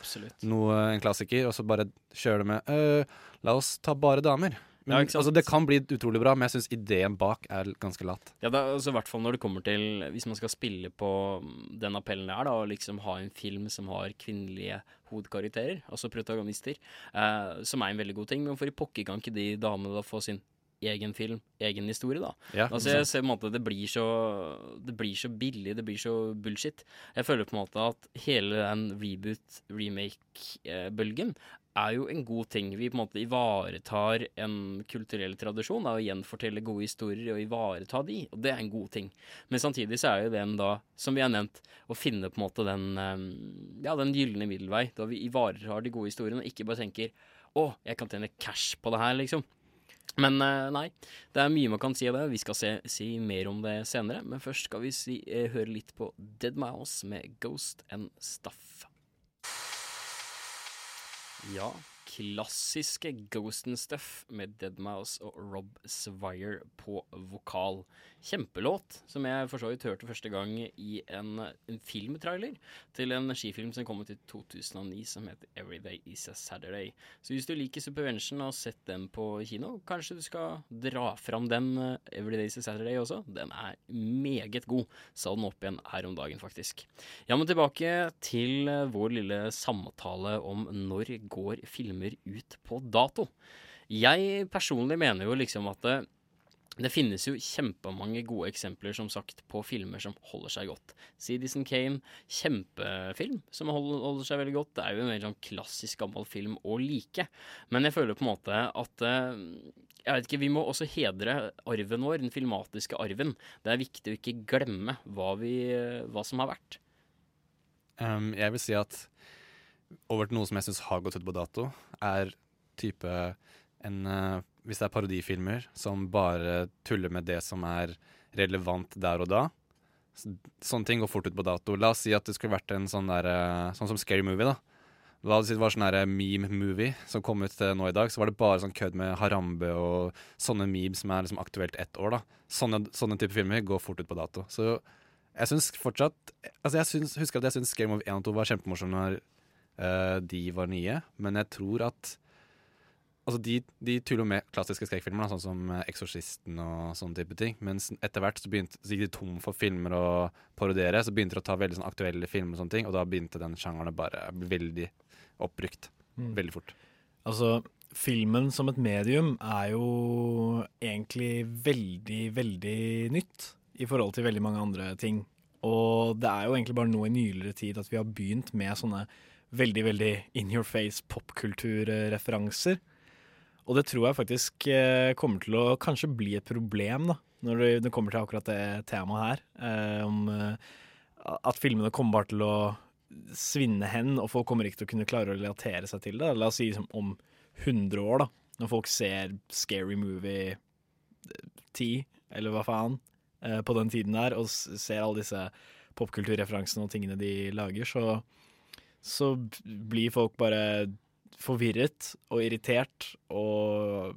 noe, en klassiker, og så bare kjøre det med «Øh, La oss ta bare damer. Men, Ja, altså, det kan bli utrolig bra, men jeg syns ideen bak er ganske lat. Ja, er altså, i hvert fall når det kommer til Hvis man skal spille på mm, den appellen det er, da, og liksom ha en film som har kvinnelige hovedkarakterer, altså protagonister, eh, som er en veldig god ting, men for i pokker kan ikke de damene da få sin egen film, egen historie, da. Ja, altså, jeg ser på en måte det blir så Det blir så billig, det blir så bullshit. Jeg føler på en måte at hele den reboot-remake-bølgen er jo en god ting. Vi på en måte ivaretar en kulturell tradisjon av å gjenfortelle gode historier og ivareta de, og det er en god ting. Men samtidig så er jo den da, som vi har nevnt, å finne på en måte den eh, ja, den gylne middelvei, da vi ivaretar de gode historiene og ikke bare tenker å, jeg kan tjene cash på det her, liksom. Men eh, nei, det er mye man kan si av det. Vi skal se, si mer om det senere. Men først skal vi si, eh, høre litt på Dead Mouse med Ghost and Stuff. Ja, klassiske Ghost and Stuff med Deadmouse og Rob Swire på vokal. Kjempelåt, som jeg for så vidt hørte første gang i en, en filmtrailer til en skifilm som kom ut i 2009 som heter Everyday Is A Saturday. Så hvis du liker Supervention og har sett den på kino, kanskje du skal dra fram den eh, Everyday Is A Saturday også. Den er meget god. Sa den opp igjen her om dagen, faktisk. Ja, men tilbake til eh, vår lille samtale om når går filmer ut på dato. Jeg personlig mener jo liksom at det, finnes jo kjempemange gode eksempler som sagt på filmer som holder seg godt. Citizen Kane, kjempefilm som holder seg veldig godt. Det er jo en veldig sånn klassisk gammel film å like. Men jeg føler på en måte at eh, jeg vet ikke, Vi må også hedre arven vår, den filmatiske arven. Det er viktig å ikke glemme hva, vi, hva som har vært. Um, jeg vil si at over til noe som jeg syns har gått ut på dato, er type en uh, Hvis det er parodifilmer som bare tuller med det som er relevant der og da. Så, sånne ting går fort ut på dato. La oss si at det skulle vært en sånn der uh, Sånn som Scary Movie, da. La oss si det var sånn der meme-movie som kom ut uh, nå i dag. Så var det bare sånn kødd med Harambe og sånne memes som er liksom aktuelt ett år. da Sånne, sånne type filmer går fort ut på dato. Så jeg syns fortsatt Altså jeg synes, husker at jeg syns Scary Movie 1 og 2 var kjempemorsomme når uh, de var nye, men jeg tror at Altså de, de tuller med klassiske skrekkfilmer, sånn som eh, Eksorsisten og sånne type ting. Mens etter hvert så, begynte, så gikk de tom for filmer å parodiere, så begynte de å ta veldig sånn aktuelle filmer og sånne ting, og da begynte den sjangeren å bare bli veldig oppbrukt. Mm. Veldig fort. Altså, filmen som et medium er jo egentlig veldig, veldig nytt i forhold til veldig mange andre ting. Og det er jo egentlig bare nå i nyligere tid at vi har begynt med sånne veldig, veldig in your face popkulturreferanser. Og det tror jeg faktisk eh, kommer til å kanskje bli et problem, da, når det, kommer til akkurat det temaet her. Eh, om eh, at filmene kommer bare til å svinne hen, og folk kommer ikke til å kunne klare å relatere seg til det. La oss si liksom, om 100 år, da, når folk ser Scary Movie 10, eller hva faen, på den tiden der, og ser alle disse popkulturreferansene og tingene de lager, så, så blir folk bare forvirret og irritert og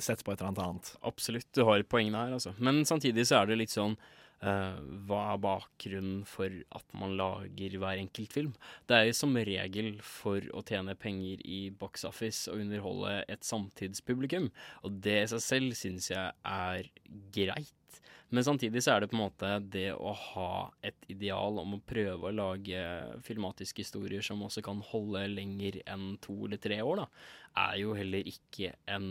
sette på et eller annet annet. Absolutt, du har poengene her, altså. Men samtidig så er det litt sånn uh, Hva er bakgrunnen for at man lager hver enkelt film? Det er jo som regel for å tjene penger i box office og underholde et samtidspublikum, og det i seg selv syns jeg er greit. Men samtidig så er det på en måte det å ha et ideal om å prøve å lage filmatiske historier som også kan holde lenger enn to eller tre år, da, er jo heller ikke en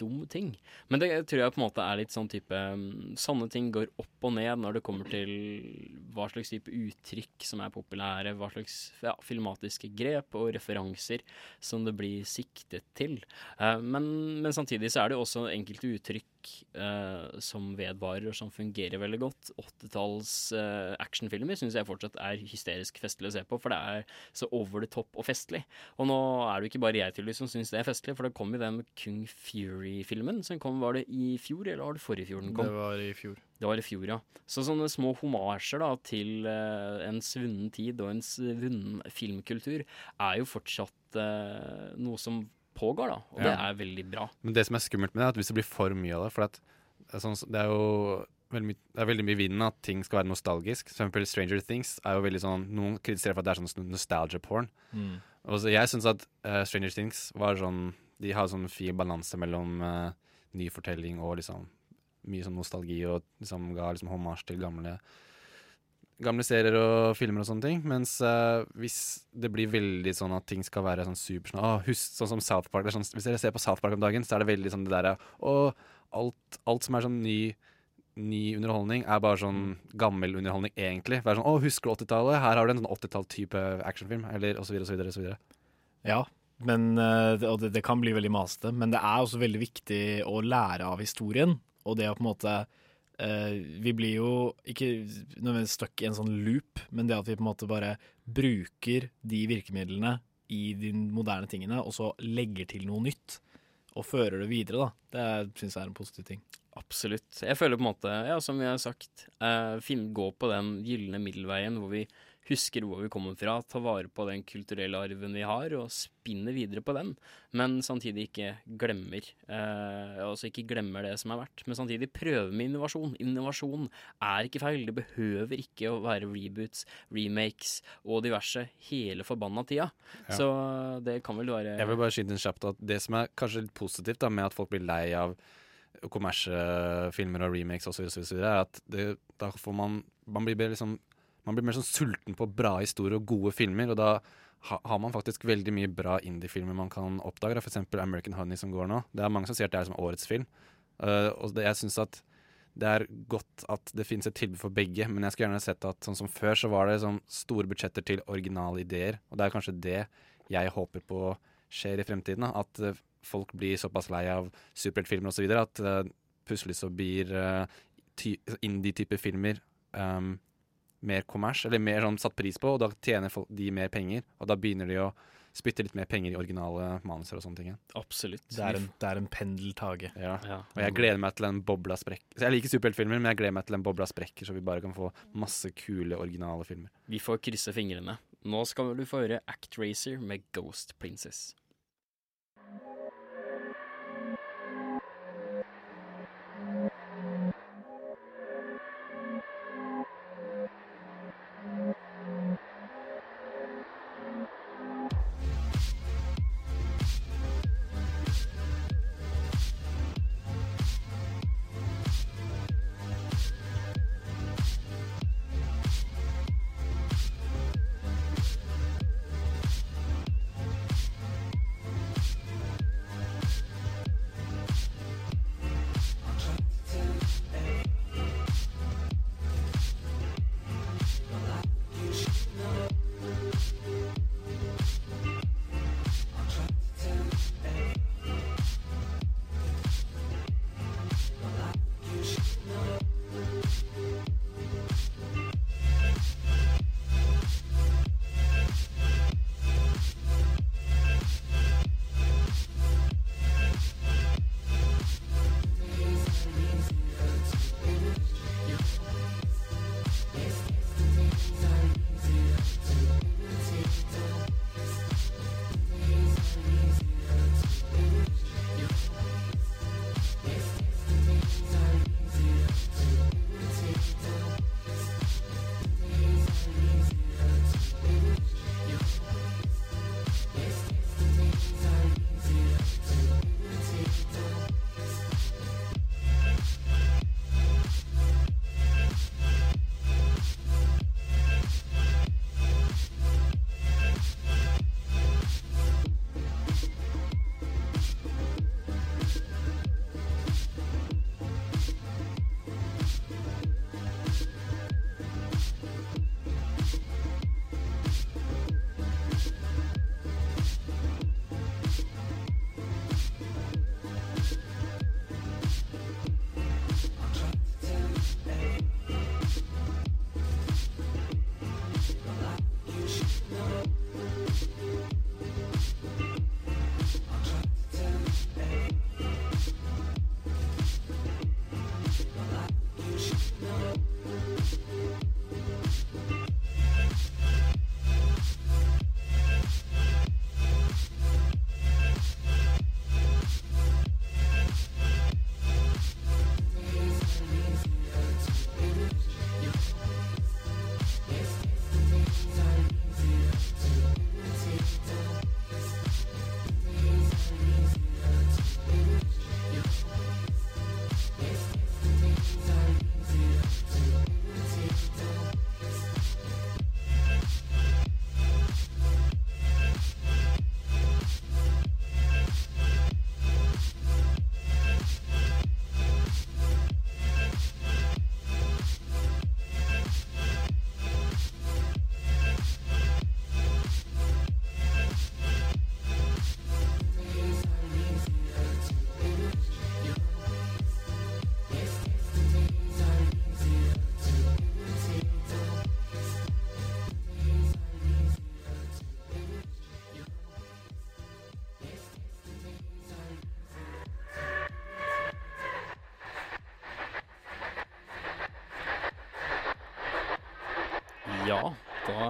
dum ting. Men det tror jeg på en måte er litt sånn type Sanne Sånne ting går opp og ned når det kommer til hva slags type uttrykk som er populære, hva slags ja, filmatiske grep og referanser som det blir siktet til. Uh, men, men samtidig så er det jo også enkelte uttrykk uh, som vedvarer og som fungerer veldig godt. 80-talls eh, actionfilmer syns jeg fortsatt er hysterisk festlig å se på, for det er så over the top og festlig. Og nå er det jo ikke bare jeg til som syns det er festlig, for det kom jo den Kung Fury-filmen som kom, var det i fjor, eller var det forrige fjor den kom? Det var i fjor. Det var i fjor, ja. Så sånne små homasjer da, til eh, en svunnen tid og en svunnen filmkultur er jo fortsatt eh, noe som pågår, da. Og det er veldig bra. Men det som er skummelt med det, er at hvis det blir for mye av det For at, det, sånn, det er jo veldig mye, det er veldig mye i vinden at ting skal være nostalgisk. For eksempel Stranger Things er jo veldig sånn Noen kritiserer for at det er sånn nostalgia porn. Mm. Og så jeg syns at uh, Stranger Things var sånn De har sånn fin balanse mellom uh, ny fortelling og liksom mye sånn nostalgi, og liksom ga liksom hommage til gamle Gamle serier og filmer og sånne ting. Mens uh, hvis det blir veldig sånn at ting skal være sånn super sånn, oh, husk, sånn som South Park. Sånn, hvis dere ser på South Park om dagen, så er det veldig sånn det derre Og alt, alt som er sånn ny Ny underholdning er bare sånn gammel underholdning, egentlig. Bare sånn, å, husker du 80-tallet? Her har du en sånn 80-tall-type actionfilm. Eller og så videre. Ja, men, eh, det- og det, det kan bli veldig masete, men det er også veldig viktig å lære av historien. Og det å på en måte eh, Vi blir jo ikke nødvendigvis stuck i en sånn loop, men det at vi på en måte bare bruker de virkemidlene i de moderne tingene, og så legger til noe nytt. Og fører det videre, da. Det syns jeg er en positiv ting. Absolutt. Jeg føler på en måte, ja, som vi har sagt, eh, fin, gå på den gylne middelveien hvor vi husker hvor vi kommer fra, tar vare på den kulturelle arven vi har, og spinner videre på den, men samtidig ikke glemmer eh, Altså ikke glemmer det som er verdt, men samtidig prøve med innovasjon. Innovasjon er ikke feil. Det behøver ikke å være reboots, remakes og diverse hele forbanna tida. Ja. Så det kan vel være Jeg vil bare skyte inn kjapt at det som er kanskje litt positivt da, med at folk blir lei av kommersfilmer og remakes osv., er at det, da får man Man blir liksom man blir mer sånn sulten på bra historier og gode filmer, og da ha, har man faktisk veldig mye bra indie-filmer man kan oppdage. Eksempel American Honey som går nå. Det er mange som sier at det er som årets film. Uh, og det, jeg syns at det er godt at det finnes et tilbud for begge, men jeg skulle gjerne sett at sånn som før, så var det sånn store budsjetter til originale ideer. Og det er kanskje det jeg håper på skjer i fremtiden. Da. At uh, folk blir såpass lei av superheltfilmer osv. at uh, plutselig så blir indie-type filmer um, mer kommers, eller mer sånn satt pris på, og da tjener folk, de mer penger. Og da begynner de å spytte litt mer penger i originale manuser og sånne ting. Absolutt. Det er en, det er en pendeltage. Ja. Og jeg gleder meg til en bobla sprekker. Jeg liker superheltfilmer, men jeg gleder meg til en bobla sprekker, så vi bare kan få masse kule, originale filmer. Vi får krysse fingrene. Nå skal du få høre Actracer med Ghost Princess.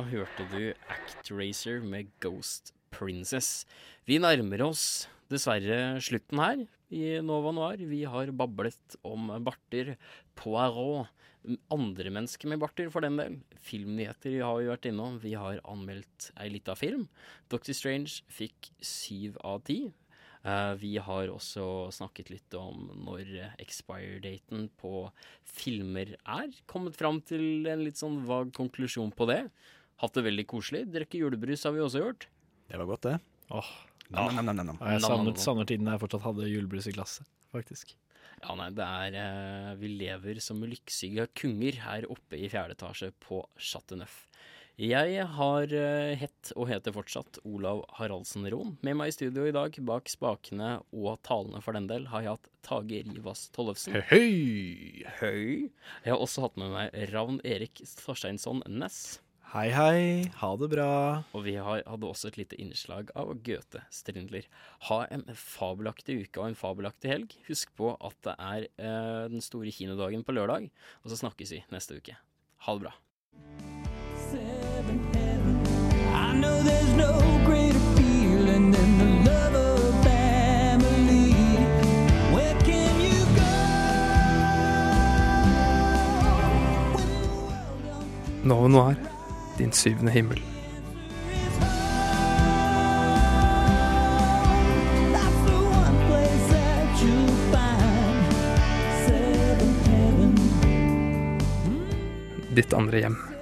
Hørte du Actracer med Ghost Princess. Vi nærmer oss dessverre slutten her i Nova Noir. Vi har bablet om barter, Poirot, andre mennesker med barter for den del. Filmnyheter har vi vært innom. Vi har anmeldt ei lita film. Doctor Strange fikk syv av ti. Eh, vi har også snakket litt om når expire-daten på filmer er. Kommet fram til en litt sånn vag konklusjon på det. Hatt det veldig koselig. Drikke julebrus har vi også gjort. Det var godt, det. Åh, Nam, nam, nam, nam, nam. Jeg savner, savner tiden da jeg fortsatt hadde julebrus i glasset, faktisk. Ja, nei, det er eh, Vi lever som lykksyke kunger her oppe i fjerde etasje på Chateau Neuf. Jeg har eh, hett, og heter fortsatt, Olav Haraldsen Roen. Med meg i studio i dag, bak spakene og talene for den del, har jeg hatt Tage Rivas Tollefsen. Høy! Høy. Jeg har også hatt med meg Ravn Erik Torsteinsson Næss. Hei, hei. Ha det bra. Og vi har, hadde også et lite innslag av Goethe Strindler. Ha en fabelaktig uke og en fabelaktig helg. Husk på at det er eh, den store kinodagen på lørdag, og så snakkes vi neste uke. Ha det bra. I know there's no greater feeling than the love of family. Where can you Nova Noir, din syvende himmel. Ditt andre hjem.